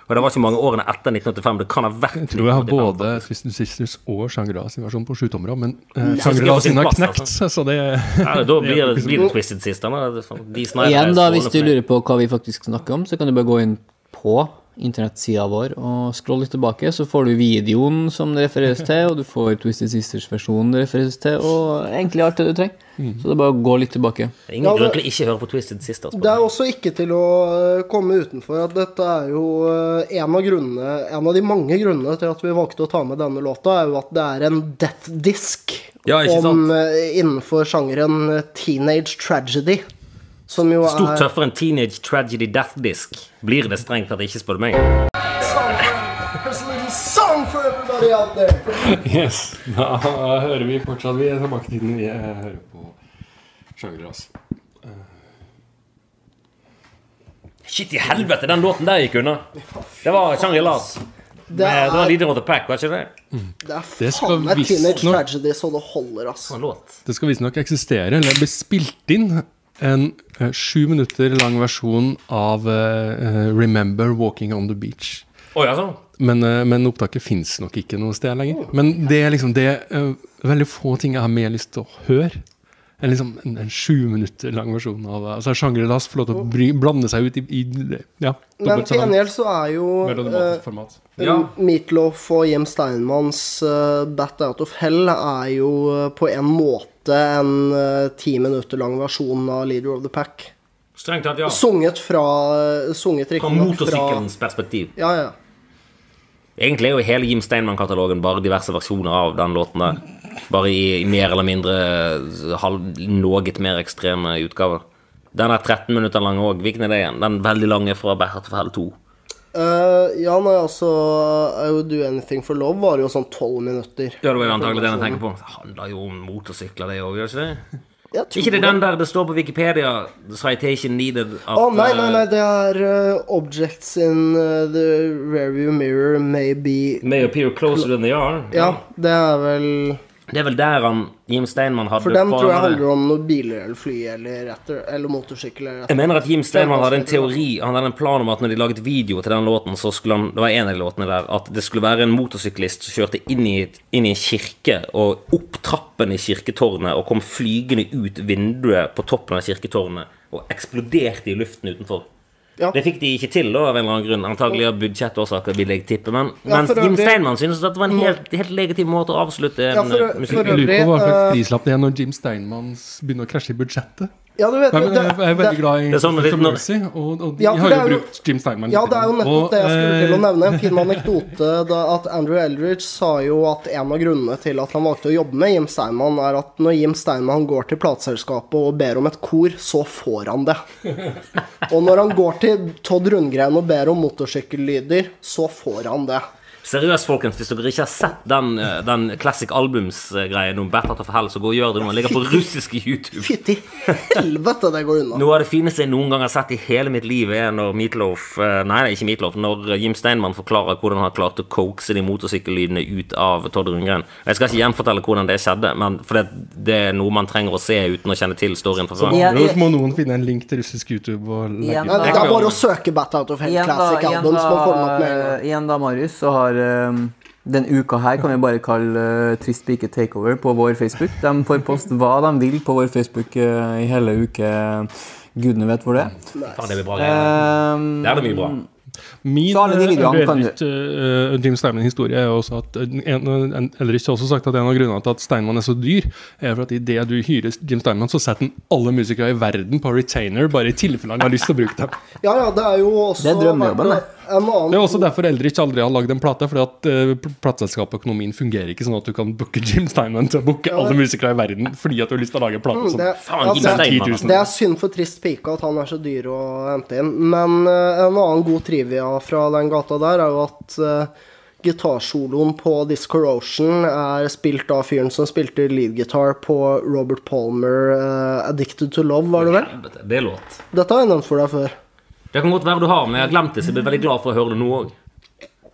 Og det var ikke mange årene etter 1985. Det kan ha vært Jeg tror jeg har både Christian Sisters og Shangri-La sin versjon på sjutommere, men uh, Shangri-La sin har knekt, altså. så det Ja, da blir det, blir det Twisted Sister. Er sånn- De Igjen, da, hvis du lurer på hva vi faktisk snakker om, så kan du bare gå inn på internettsida vår og scroll litt tilbake, så får du videoen som det refereres til, og du får Twisted Sisters-versjonen det refereres til, og egentlig alt det du trenger. Så det er bare å gå litt tilbake. Det er ingen Ja, grunn til å ikke høre på Twisted Sisters. Det er også ikke til å eh, komme utenfor at dette er jo eh, en av grunnene En av de mange grunnene til at vi valgte å ta med denne låta, er jo at det er en death disk Ja, om, eh, innenfor sjangeren teenage tragedy. Som jo Stort er tøffere enn Teenage Tragedy Death Disk Blir det strengt tatt ikke, spør du meg. There's a little song for everybody out there. Yes, da hører vi fortsatt Vi er tilbake til den vi hører på Shangri-Las. Shit i helvete, den låten der gikk unna. Det var Shangri-Las. Det er, Det var er, Leader of the Pack, var ikke det? det er Det faen meg teenage tragedy så det holder, ass. Det skal visstnok eksistere, eller bli spilt inn, en eh, sju minutter lang versjon av eh, 'Remember Walking on the Beach'. Oi, altså. Men, eh, men opptaket fins nok ikke noe sted lenger. Men det er liksom det er veldig få ting jeg har mer lyst til å høre. En, liksom, en, en sju minutter lang versjon av altså Shangri-Las får lov til å bry, blande seg ut i, i ja, Men til gjengjeld så er jo eh. Ja. Meatloaf og Jim Steinmanns uh, 'Bat Out of Hell' er jo uh, på en måte en uh, ti minutter lang versjon av 'Leader of the Pack'. Strengt tatt, ja. Sunget fra Sunget Fra riktignok motorsykkelens perspektiv. Ja, ja. Egentlig er jo hele Jim Steinman-katalogen bare diverse versjoner av den låten der. Bare i, i mer eller mindre eh, halv, noe mer ekstreme utgaver. Den er 13 minutter lang òg. Hvilken er det igjen? Den veldig lange fra Bertha Fell 2. Uh, ja, nei, altså I Would Do Anything for Love var jo sånn tolv minutter. Ja, det var jo antagelig den jeg tenker på. Det handler jo om motorsykler, det òg, gjør det ikke det? Ikke det den der det står på Wikipedia, citation needed at Å, nei, nei, nei, eh, det er uh, Objects in uh, the rearview mirror may be May appear closer than they are. Ja, det er vel Det er vel der han Jim Steinman hadde For den tror jeg handler om noen biler eller fly eller, etter, eller motorsykkel eller Jeg mener at Jim Steinman hadde en teori Han hadde en plan om at når de laget video til den låten, så skulle han Det var en av de låtene der At det skulle være en motorsyklist som kjørte inn i, inn i en kirke og opp trappen i kirketårnet og kom flygende ut vinduet på toppen av kirketårnet og eksploderte i luften utenfor. Ja. Det fikk de ikke til, da, av en eller annen grunn. Antagelig av budsjettårsaker, vil jeg tippe. Men Ja, mens Jim øvrig- Steinmann synes at det var en helt, helt legitim måte å avslutte en Ja, for- eh, musikk Jeg lurer på hva slags eh, prislapp det er når Jim Steinmann begynner å krasje i budsjettet. Ja, du vet Jeg det, jeg er veldig det, glad i Det sånn litt Mercy, og, og de Ja, har jo jo- brukt Jim Steinman. ja, det er jo nettopp Og, det jeg skulle til å eh, nevne. En fin anekdote da at Andrew Eldridge sa jo at en av grunnene til at han valgte å jobbe med Jim Steinman, er at når Jim Steinman går til plateselskapet og ber om et kor, så får han det. Og når han går til Todd Rundgren og ber om motorsykkellyder, så får han det. Seriøst, folkens, hvis dere ikke har sett den, eh, den Classic Albums-greien om Battle of Hell, så gå og gjør det nå. Den ligger på russiske YouTube. Fytti helvete, det går unna. Noe av det fineste jeg noen gang har sett i hele mitt liv, er når Meatloaf eh, Nei, ikke Meatloaf. Når Jim Steinmann forklarer hvordan han har klart å coaxe de motorsykkellydene ut av Todd Rundgren. Jeg skal ikke gjenfortelle hvordan det skjedde, men for det, det er noe man trenger å se uten å kjenne til storyen fra før. Nå må noen finne en link til russisk YouTube og legge ut. Det er bare å søke Bat Out of Hell Classic Albums. igjen da, Marius, så har eh, den uka her kan vi bare kalle eh, Trist pike takeover på vår Facebook. De får poste hva de vil på vår Facebook eh, i hele uke. Gudene vet hvor det er. Nice. det bra. Um, Det er det mye bra. Min uh, Jim Steinman-historie er også at en, en, Eldridge har også sagt at en av grunnene til at Steinman er så dyr, er for at idet du hyrer Jim Steinman, så setter han alle musikere i verden på retainer, bare i tilfelle han har lyst til å bruke dem. Ja, ja, det er jo også Det er drømmejobben, annen Det er også derfor Eldridge aldri har lagd en plate, fordi at uh, økonomien fungerer ikke sånn at du kan booke Jim Steinman til å booke alle musikere i verden fordi at du har lyst til å lage en plate. Mm, det, Faen, Jim altså, Steinman. 10 000. det er synd for Trist pike at han er så dyr å hente inn. Men uh, en annen god trivia fra den gata der er jo at uh, gitarsoloen på Discorrosion er spilt av fyren som spilte leadgitar på Robert Palmer, uh, 'Addicted to Love', var det vel? Det er låt. Dette har jeg nevnt for deg før. Det kan godt være du har, men jeg har glemt det, så jeg blir veldig glad for å høre det nå òg.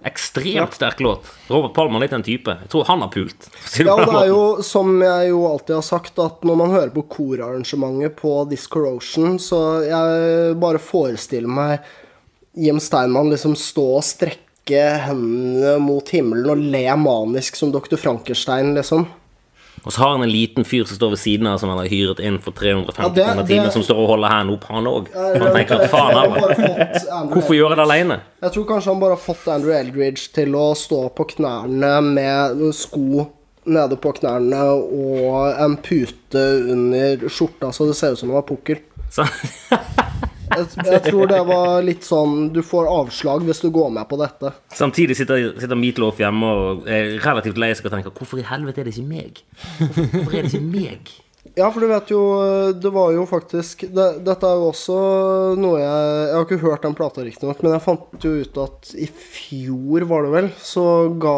Ekstremt sterk låt. Robert Palmer er litt en type. Jeg tror han har pult. Ja, og det er jo, som jeg jo alltid har sagt, at når man hører på korarrangementet på This Corrosion, så jeg bare forestiller meg Jim Steinmann liksom stå og strekke hendene mot himmelen og le manisk som Dr. Frankenstein, liksom. Og så har han en liten fyr som står ved siden av, som han har hyret inn for 350 Ja, kroner timen, som står og holder hendene opp, han òg. Han tenker at faen heller. Hvorfor gjøre det aleine? Jeg tror kanskje han bare har fått Andrew Eldridge til å stå på knærne med sko nede på knærne og en pute under skjorta, så det ser ut som han har pukkel. Jeg, jeg tror det var litt sånn Du får avslag hvis du går med på dette. samtidig sitter, sitter Meatloaf hjemme og er relativt lei seg og tenker Hvorfor i helvete er det ikke meg? Hvorfor er det ikke meg? Ja, for du vet jo Det var jo faktisk det, Dette er jo også noe jeg Jeg har ikke hørt den plata, riktignok, men jeg fant jo ut at i fjor, var det vel, så ga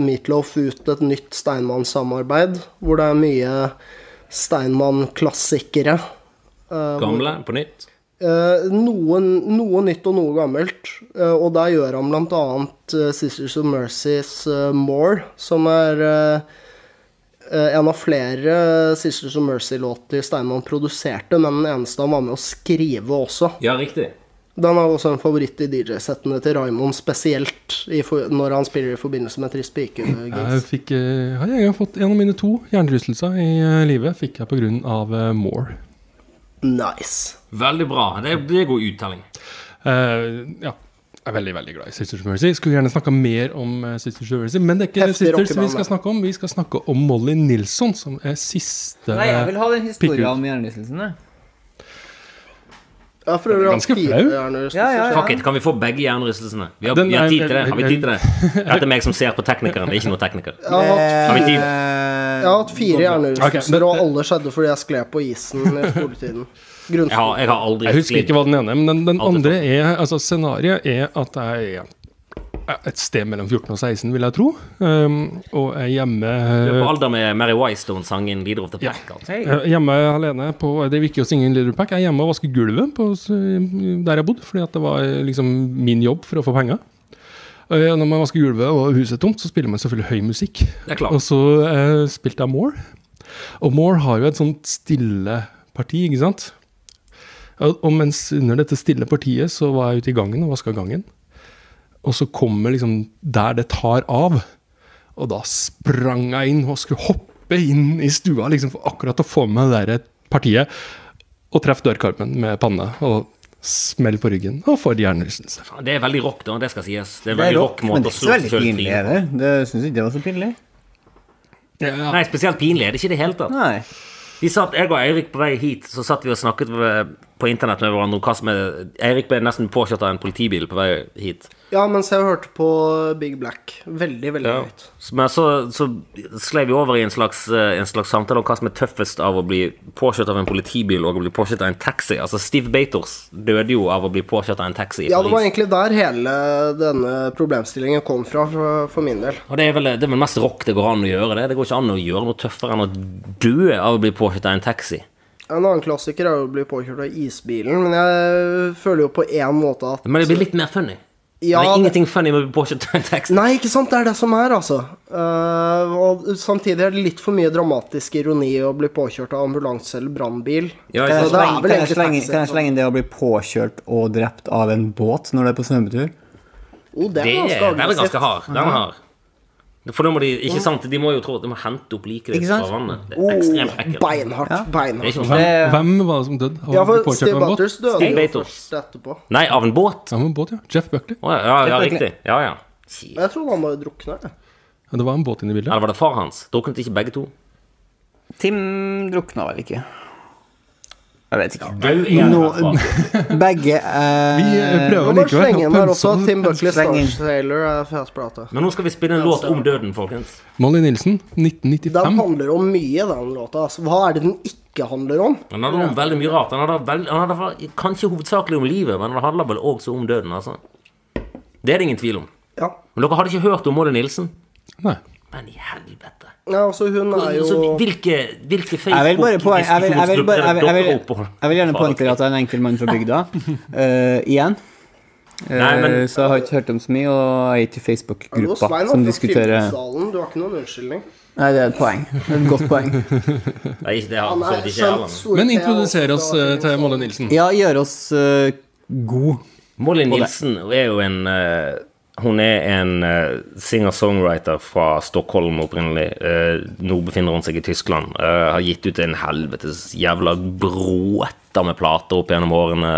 Meatloaf ut et nytt Steinmann-samarbeid, hvor det er mye Steinmann-klassikere. Gamle på nytt? Eh, noe, noe nytt og noe gammelt. Uh, og der gjør han blant annet eh, Sisters of Mercy's uh, More, som er en av flere Sisters of Mercy-låter Steinmann produserte, men den eneste han var med å skrive også. Ja, riktig. Den er også en favoritt i DJ-settene til Raymond, spesielt i for, når han spiller i forbindelse med Trist pike. Jeg fikk, har jeg fått en av mine to hjernerystelser i livet fikk jeg pga. Uh, More. Nice. Veldig bra. Det, det er god uttelling. Uh, ja. Jeg er veldig veldig glad i Sisters of Mercy. Skulle gjerne snakka mer om eh, Sisters of Mercy, men det er ikke Heftig Sisters vi skal snakke om. Vi skal snakke om Molly Nilsson, som er siste Nei, jeg vil ha den historien om hjernerystelsen. jeg. Jeg prøver å Ganske flau. Ja, ja, ja. Fuck it, kan vi få begge hjernerystelsene? Vi har, Den vi har er- tid til det. Har vi tid til det? Dette er meg som ser på teknikeren, det er ikke noen tekniker. Jeg har hatt Har vi tid? Jeg har hatt fire hjernerystelser, Ok, og alle skjedde fordi jeg skled på isen i skoletiden. Jeg har, jeg har aldri Jeg husker ikke hva den ene er, men den, den er andre er Altså, scenarioet er at jeg er et sted mellom 14 og 16, vil jeg tro. Um, og er hjemme Du er på alder med Mary Wystone-sangen Leader of the Ja. Pack. Altså. Hey. Er hjemme alene på Det er ikke å synge en the Pack. Jeg er hjemme og vasker gulvet på, der jeg bodde, fordi at det var liksom min jobb for å få penger. Uh, Når man vasker gulvet og huset er tomt, så spiller man selvfølgelig høy musikk. Det er klart. Og så uh, spilte jeg More. Og More har jo et sånt stille parti, ikke sant? Og mens under dette stille partiet så var jeg ute i gangen og vaska gangen. Og så kommer liksom der det tar av. Og da sprang jeg inn og skulle hoppe inn i stua liksom for akkurat å få med det der partiet. Og treffe dørkarmen med panne. Og smell på ryggen og får hjernerystelse. Det er veldig rock, da. Det skal sies. Det er Det er veldig rock, rock men det er ikke så veldig pinlig. er Det Det syns ikke det var så pinlig. Nei, spesielt pinlig er det ikke i det hele tatt. Nei. Vi satt, Jeg og Eirik på vei hit, så satt vi og snakket ved- på internett med hverandre hva som er Eirik ble nesten påkjørt av en politibil på vei hit. Ja, mens jeg hørte på Big Black. Veldig, veldig Ja. høyt. Men så, så sklei vi over i en slags, eh, en slags samtale om hva som er tøffest av å bli påkjørt av en politibil og å bli påkjørt av en taxi. Altså Steve Bators døde jo av å bli påkjørt av en taxi. Ja, det var egentlig der hele denne problemstillingen kom fra, for, for min del. Og det er, vel, det er vel mest rock det går an å gjøre det. Det går ikke an å gjøre noe tøffere enn å dø av å bli påkjørt av en taxi. En annen klassiker er jo å bli påkjørt av isbilen, men jeg føler jo på én måte at Men det blir litt mer funny. Ja, det er det- ingenting funny med å bli påkjørt av en taxi. Nei, ikke sant? Det er det som er, altså. Uh, og samtidig er det litt for mye dramatisk ironi å bli påkjørt av ambulanse eller brannbil. Ja, Kan jeg, slenge, kan, jeg inn det å bli påkjørt og drept av en båt når det er på svømmetur? Oh, det er Det ganske er hard. Den er hard. For da må de ikke sant, de må jo tro at de må hente opp liket ditt fra vannet. Det er ekstremt ekkelt. Oh, beinhardt. Ja. Beinhardt. Hvem, hvem var det som døde? Ja, for Steve? Butters døde Steve jo først etterpå. Nei, av en båt? Av en båt, ja. Jeff Buckley. Oh, ja, ja, ja, riktig. Ja, ja. Jeg tror han bare drukna. Ja, det var en båt inne i bildet. Eller var det far hans? Druknet ikke begge to? Tim drukna vel ikke? Jeg vet ikke. Hvert fall. Begge eh, Vi prøver likevel. pønse også. Tim Buckley Stars. Er plate. Men nå skal vi spille en låt om døden, folkens. Molly Nilsen, 1995. Den handler om mye, den låta. Altså. Hva er det den ikke handler om? Den handler om veldig mye rart. Den handler, veld, den handler kanskje hovedsakelig om livet, men den handler vel også om døden. altså. Det er det ingen tvil om. Ja. Men dere hadde ikke hørt om Molly Nilsen? Nei. Men i helvete. Ja, altså hun er Så jo hvilke, hvilke Facebook-diskusjonsgrupper jeg vil gjerne poengtere at jeg er en enkel mann fra bygda. Uh, igjen. Eh, Nei, men- så jeg har ikke hørt om så mye, og jeg er ikke i Facebook-gruppa som diskuterer Du har ikke noen unnskyldning. Nei, det er et poeng. Det er et godt poeng. Nei, det har Han ikke skjønt heller. Men introdusere introduser oss eh, til Molle Nilsen. Ja, gjør oss uh, god. Molle Nilsen er jo en eh, Hun er en uh, singer-songwriter fra Stockholm opprinnelig. Uh, nå befinner hun seg i Tyskland. Uh, har gitt ut en helvetes jævla bråta med plater opp gjennom årene.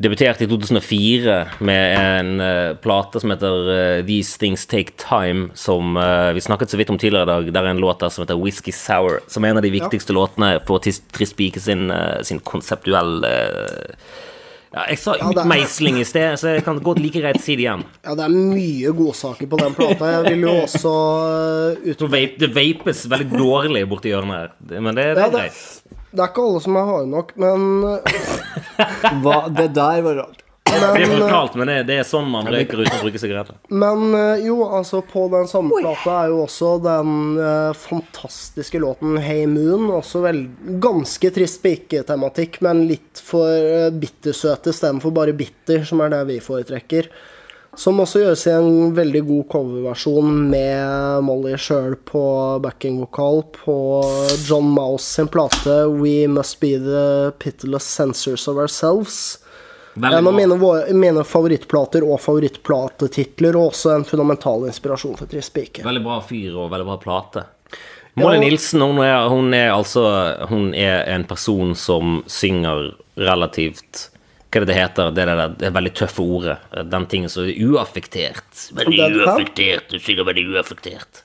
Debuterte i 2004 med en plate som heter These Things Take Time, som vi snakket så vidt om tidligere i dag. Der er en låt der som heter Whisky Sour, som er en av de viktigste låtene for Tis- Trist Pike sin, sin konseptuelle ja, Jeg sa det utmeisling i sted, så jeg kan godt like greit si det igjen. Ja, det er mye godsaker på den plata. Jeg vil jo også uh, ut... Vape, det vapes veldig dårlig borti hjørnet her, men det, det Ja, er det, greit. det er ikke alle som er harde nok, men uh, Hva, det der var rart. Det er Men, uh, brutalt, men det, det er sånn man røyker uten å bruke sigaretter. men uh, jo, altså, på den samme plata er jo også den uh, fantastiske låten Hey Moon. Også vel ganske trist pike-tematikk, men litt for uh, bittersøt istedenfor bare bitter, som er det vi foretrekker. Som også gjøres i en veldig god coverversjon med Molly sjøl på backingvokal på John Mouse sin plate We Must Be The Pitiless Censors of Ourselves. En av mine, mine favorittplater og favorittplatetitler, og også en fundamental inspirasjon for Trist pike. Veldig bra fyr og veldig bra plate. Molly Ja. Nilsen hun er, hun er altså Hun er en person som synger relativt Hva er det det heter? Det, er det, det veldig tøffe ordet. Den tingen som er uaffektert. Veldig uaffektert. Du synger veldig uaffektert.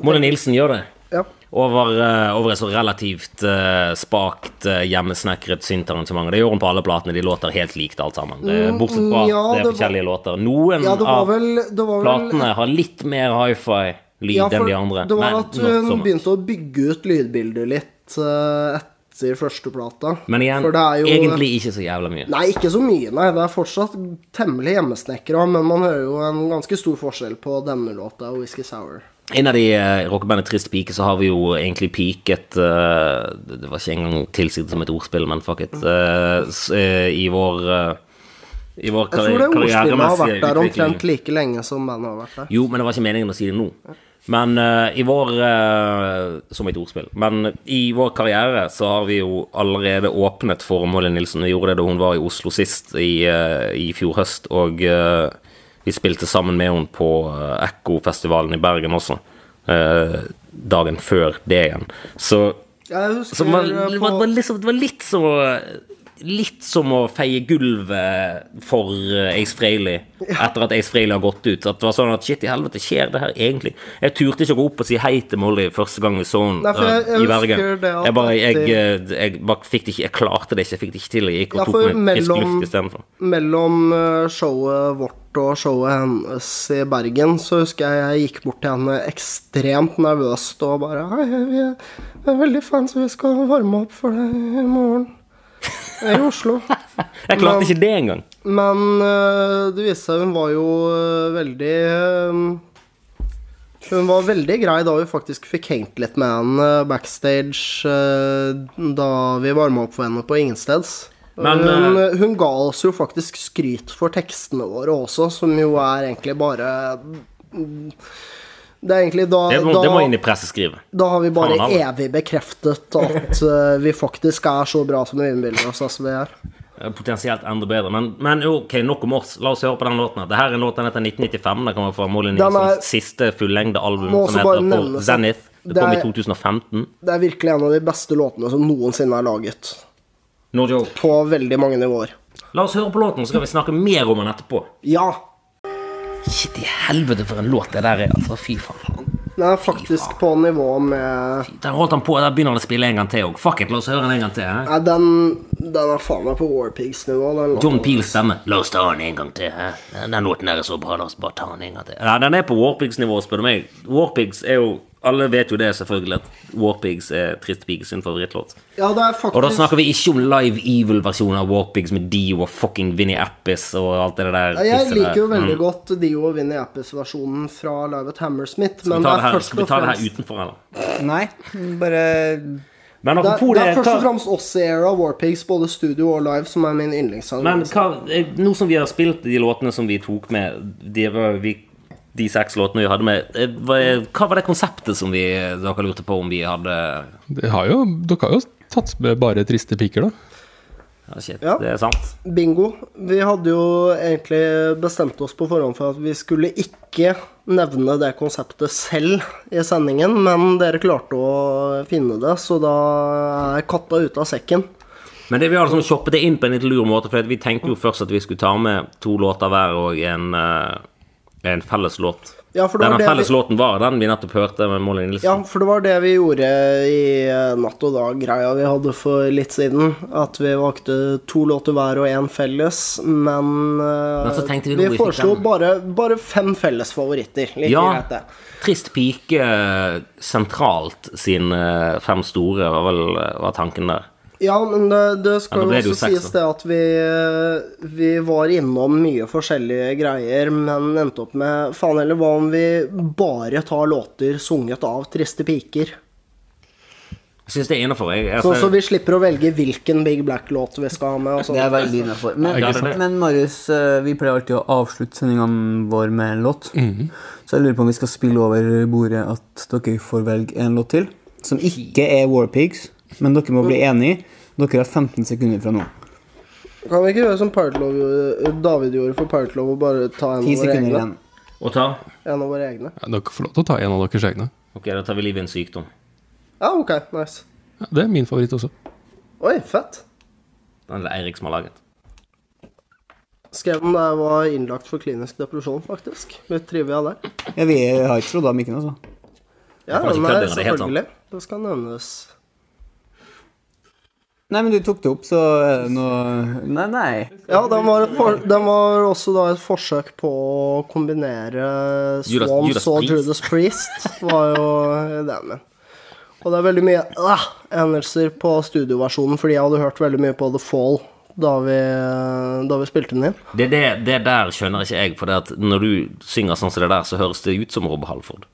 Molly Nilsen gjør det. Ja. Over, eh, over et så relativt uh, spakt, uh, hjemmesnekret syntarrangement. Det gjør hun på alle platene. De låter helt likt alt sammen. Det, bortsett fra Mm, ja, det er forskjellige var- låter. Noen ja, av vel, vel platene har litt mer hi-fi-lyd ja, enn de andre. Det var men at hun begynte å bygge ut lydbildet litt uh, etter første plata. Men igjen, jo- egentlig ikke så jævla mye. Nei, ikke så mye, nei. Det er fortsatt temmelig hjemmesnekra, men man hører jo en ganske stor forskjell på denne låta og Whisky Sour. Av de uh, rockebandet Trist pike, så har vi jo egentlig piket uh, det var ikke engang tilsiktet som et ordspill, men fuck it. Uh, eh, I vår uh, I vår Jeg tror det ordspillet har vært der omtrent like lenge som bandet har vært der. Jo, men det var ikke meningen å si det nå. Men eh, i vår eh, Som et ordspill. Men i vår karriere så har vi jo allerede åpnet for Molly Nilsen. Vi gjorde det da hun var i Oslo sist, i, eh, i fjor høst. Og eh, vi spilte sammen med henne på Ekko-festivalen i Bergen også. eh, dagen før det igjen. Så så man, eh, det, på var, det, var liksom, det var litt så litt som å feie gulvet for eh, Ace Frehley etter at Ace Frehley har gått ut. At det var sånn at shit i helvete, skjer det her egentlig? Jeg turte ikke å gå opp og si hei til Molly første gang vi så henne jeg i Bergen. Jeg bare, jeg, eh, jeg bare fikk det ikke Jeg klarte det ikke. Jeg fikk det ikke til. Jeg gikk og Ja, tok meg frisk luft istedenfor. Mellom showet vårt og showet hennes i Bergen, så husker jeg jeg gikk bort til henne ekstremt nervøst og bare Hei, vi vi er veldig fans, vi skal varme opp for deg i morgen. I Oslo. Jeg klarte Men- ikke det engang. Men øh, det viste seg hun var jo øh, veldig øh, Hun var veldig grei da vi faktisk fikk hengt litt med henne backstage da vi varma opp for henne på Ingensteds. Men, hun, hun ga oss jo faktisk skryt for tekstene våre også, som jo er egentlig bare mm, Det egentlig da Det må, da, det må inn i presseskrivet. da har vi bare Faen, evig bekreftet at uh, vi faktisk er så bra som vi innbiller oss at vi er. Potensielt enda bedre. Men, men ok, nok om oss. La oss høre på den låten. her. Dette er en låt den heter 1995. Den kommer fra Molly Nilsons siste fullengde album, som heter Zenith. Det det kom i er- 2015. Det er virkelig en av de beste låtene som noensinne er laget. No joke. På veldig mange nivåer. La oss høre på låten, så skal vi snakke mer om den etterpå. Ja, Shit i helvete for en låt det der er, altså. Fy faen. den er faktisk på nivå med Der holdt han på, der begynner han å spille en gang til òg. Fuck it, la oss høre den en gang til. Hæ? Nei, den, den er faen meg på Warpigs-nivå. John Peels stemme. La oss ta den en gang til. Hæ? Den låten der er så bra, la oss bare ta den en gang til. Ja, den er på Warpigs-nivå, spør du meg. Warpigs er jo Alle vet jo det, selvfølgelig, at Warpigs er Trist Pige sin favorittlåt. Ja, det er faktisk Og da snakker vi ikke om Live Evil-versjonen av Warpigs med Dio og fucking Vinnie Appis og alt det der. Ja, Jeg liker jo veldig Mm. godt Dio og Vinnie Appis-versjonen fra Live at Hammersmith, men det er her, først skal vi ta det her utenfor, eller? Nei, bare Men det er, det det, er først og fremst oss i Era Warpigs, både studio og live, som er min yndlingssang. men hva, eh, nå som vi har spilt de låtene som vi tok med, de, var, vi, de seks låtene vi hadde med, eh, hva, var det konseptet som vi, dere lurte på om vi hadde Det har jo, dere har jo tatt med bare triste piker, da. Ja, shit, Ja. det er sant. Bingo. Vi hadde jo egentlig bestemt oss på forhånd for at vi skulle ikke nevne det konseptet selv i sendingen, men dere klarte å finne det, så da er katta ute av sekken. Men det vi har liksom shoppet det inn på en litt lur måte, for vi tenkte jo først at vi skulle ta med to låter hver og en, eh, en felles låt. Ja, for det Den var det felles vi- låten var den vi nettopp hørte med Molly Nilsen. Ja, for det var det vi gjorde i eh, Natt og dag-greia vi hadde for litt siden. At vi valgte to låter hver og én felles, men, eh, Men så vi vi vi foreslo bare, bare fem felles favoritter. Like Ja. greit, det. Trist pike eh, sentralt sine fem store var vel var tanken der. Ja, men det, det skal Ja, jo også sies det at vi, vi var innom mye forskjellige greier, men endte opp med Faen heller, hva om vi bare tar låter sunget av triste piker? Jeg syns det er innafor. Sånn så vi slipper å velge hvilken Big Black-låt vi skal ha med. Og. Det er veldig innafor. Men, Ja, men Marius, eh, vi pleier alltid å avslutte sendingene våre med en låt. Så jeg lurer på om vi skal spille over bordet at dere får velge en låt til. Som ikke er Warpigs, men dere må bli enige. Dere har 15 sekunder fra nå. Kan vi ikke gjøre som Love gjorde- David gjorde for Pirate Love, og bare ta en 10 av våre sekunder egne? igjen. Og ta? En av våre egne. Ja, dere får lov til å ta en av deres egne. Ok, da tar vi livet i en sykdom. Ja, ok, nice. Ja, det er min favoritt også. Oi, fett. Den er det Eirik som har laget. Skrev den da jeg var innlagt for klinisk depresjon, faktisk. Litt trivia der. Ja, vi har ikke trodd av mikken, altså. Ja, får ikke nei, kødde, det er helt sant. selvfølgelig. Det skal nevnes. Nei, men du tok det opp, så er det noe Nei, nei. Ja, den var, for, den var også da et forsøk på å kombinere Swans Judas og Priest. Judas Priest, var jo det min. Og det er veldig mye uh, endelser på studioversjonen, fordi jeg hadde hørt veldig mye på The Fall da vi, da vi spilte den inn. Det, det, det der skjønner ikke jeg, for det at når du synger sånn som det der, så høres det ut som Rob Halford.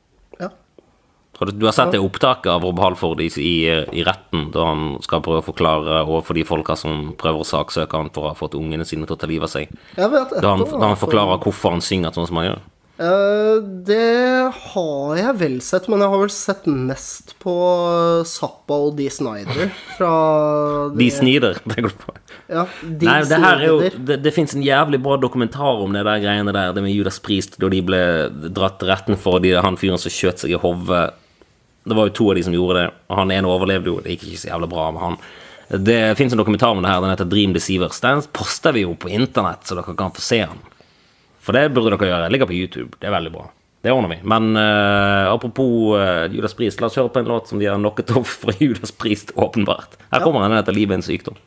Har du, du har sett det opptaket av Rob Halford i, i, i retten, da han skal prøve å forklare overfor de folka som prøver å saksøke han for å ha fått ungene sine til å ta livet av seg. Jeg vet Da han, da han forklarer hvorfor han synger sånn som han gjør. Uh, det har jeg vel sett, men jeg har vel sett mest på Zappa og Dee Snyder fra De snider. tenker du på. Ja, Dee Nei, det her er jo Det, det fins en jævlig bra dokumentar om det der greiene der, det med Judas Priest, da de ble dratt til retten for de, han fyren som skjøt seg i hodet. Det var jo to av de som gjorde det, og han ene overlevde jo. Det gikk ikke så jævlig bra med han. Det fins en dokumentar om det her, den heter Dream Deceivers. Den poster vi jo på internett, så dere kan få se den. For det burde dere gjøre. jeg ligger på YouTube. Det er veldig bra. Det ordner vi. Men uh, apropos uh, Judas Priest, la oss høre på en låt som de har knocket off fra Judas Priest, åpenbart. Her kommer ja. en etter 'Livet en sykdom'.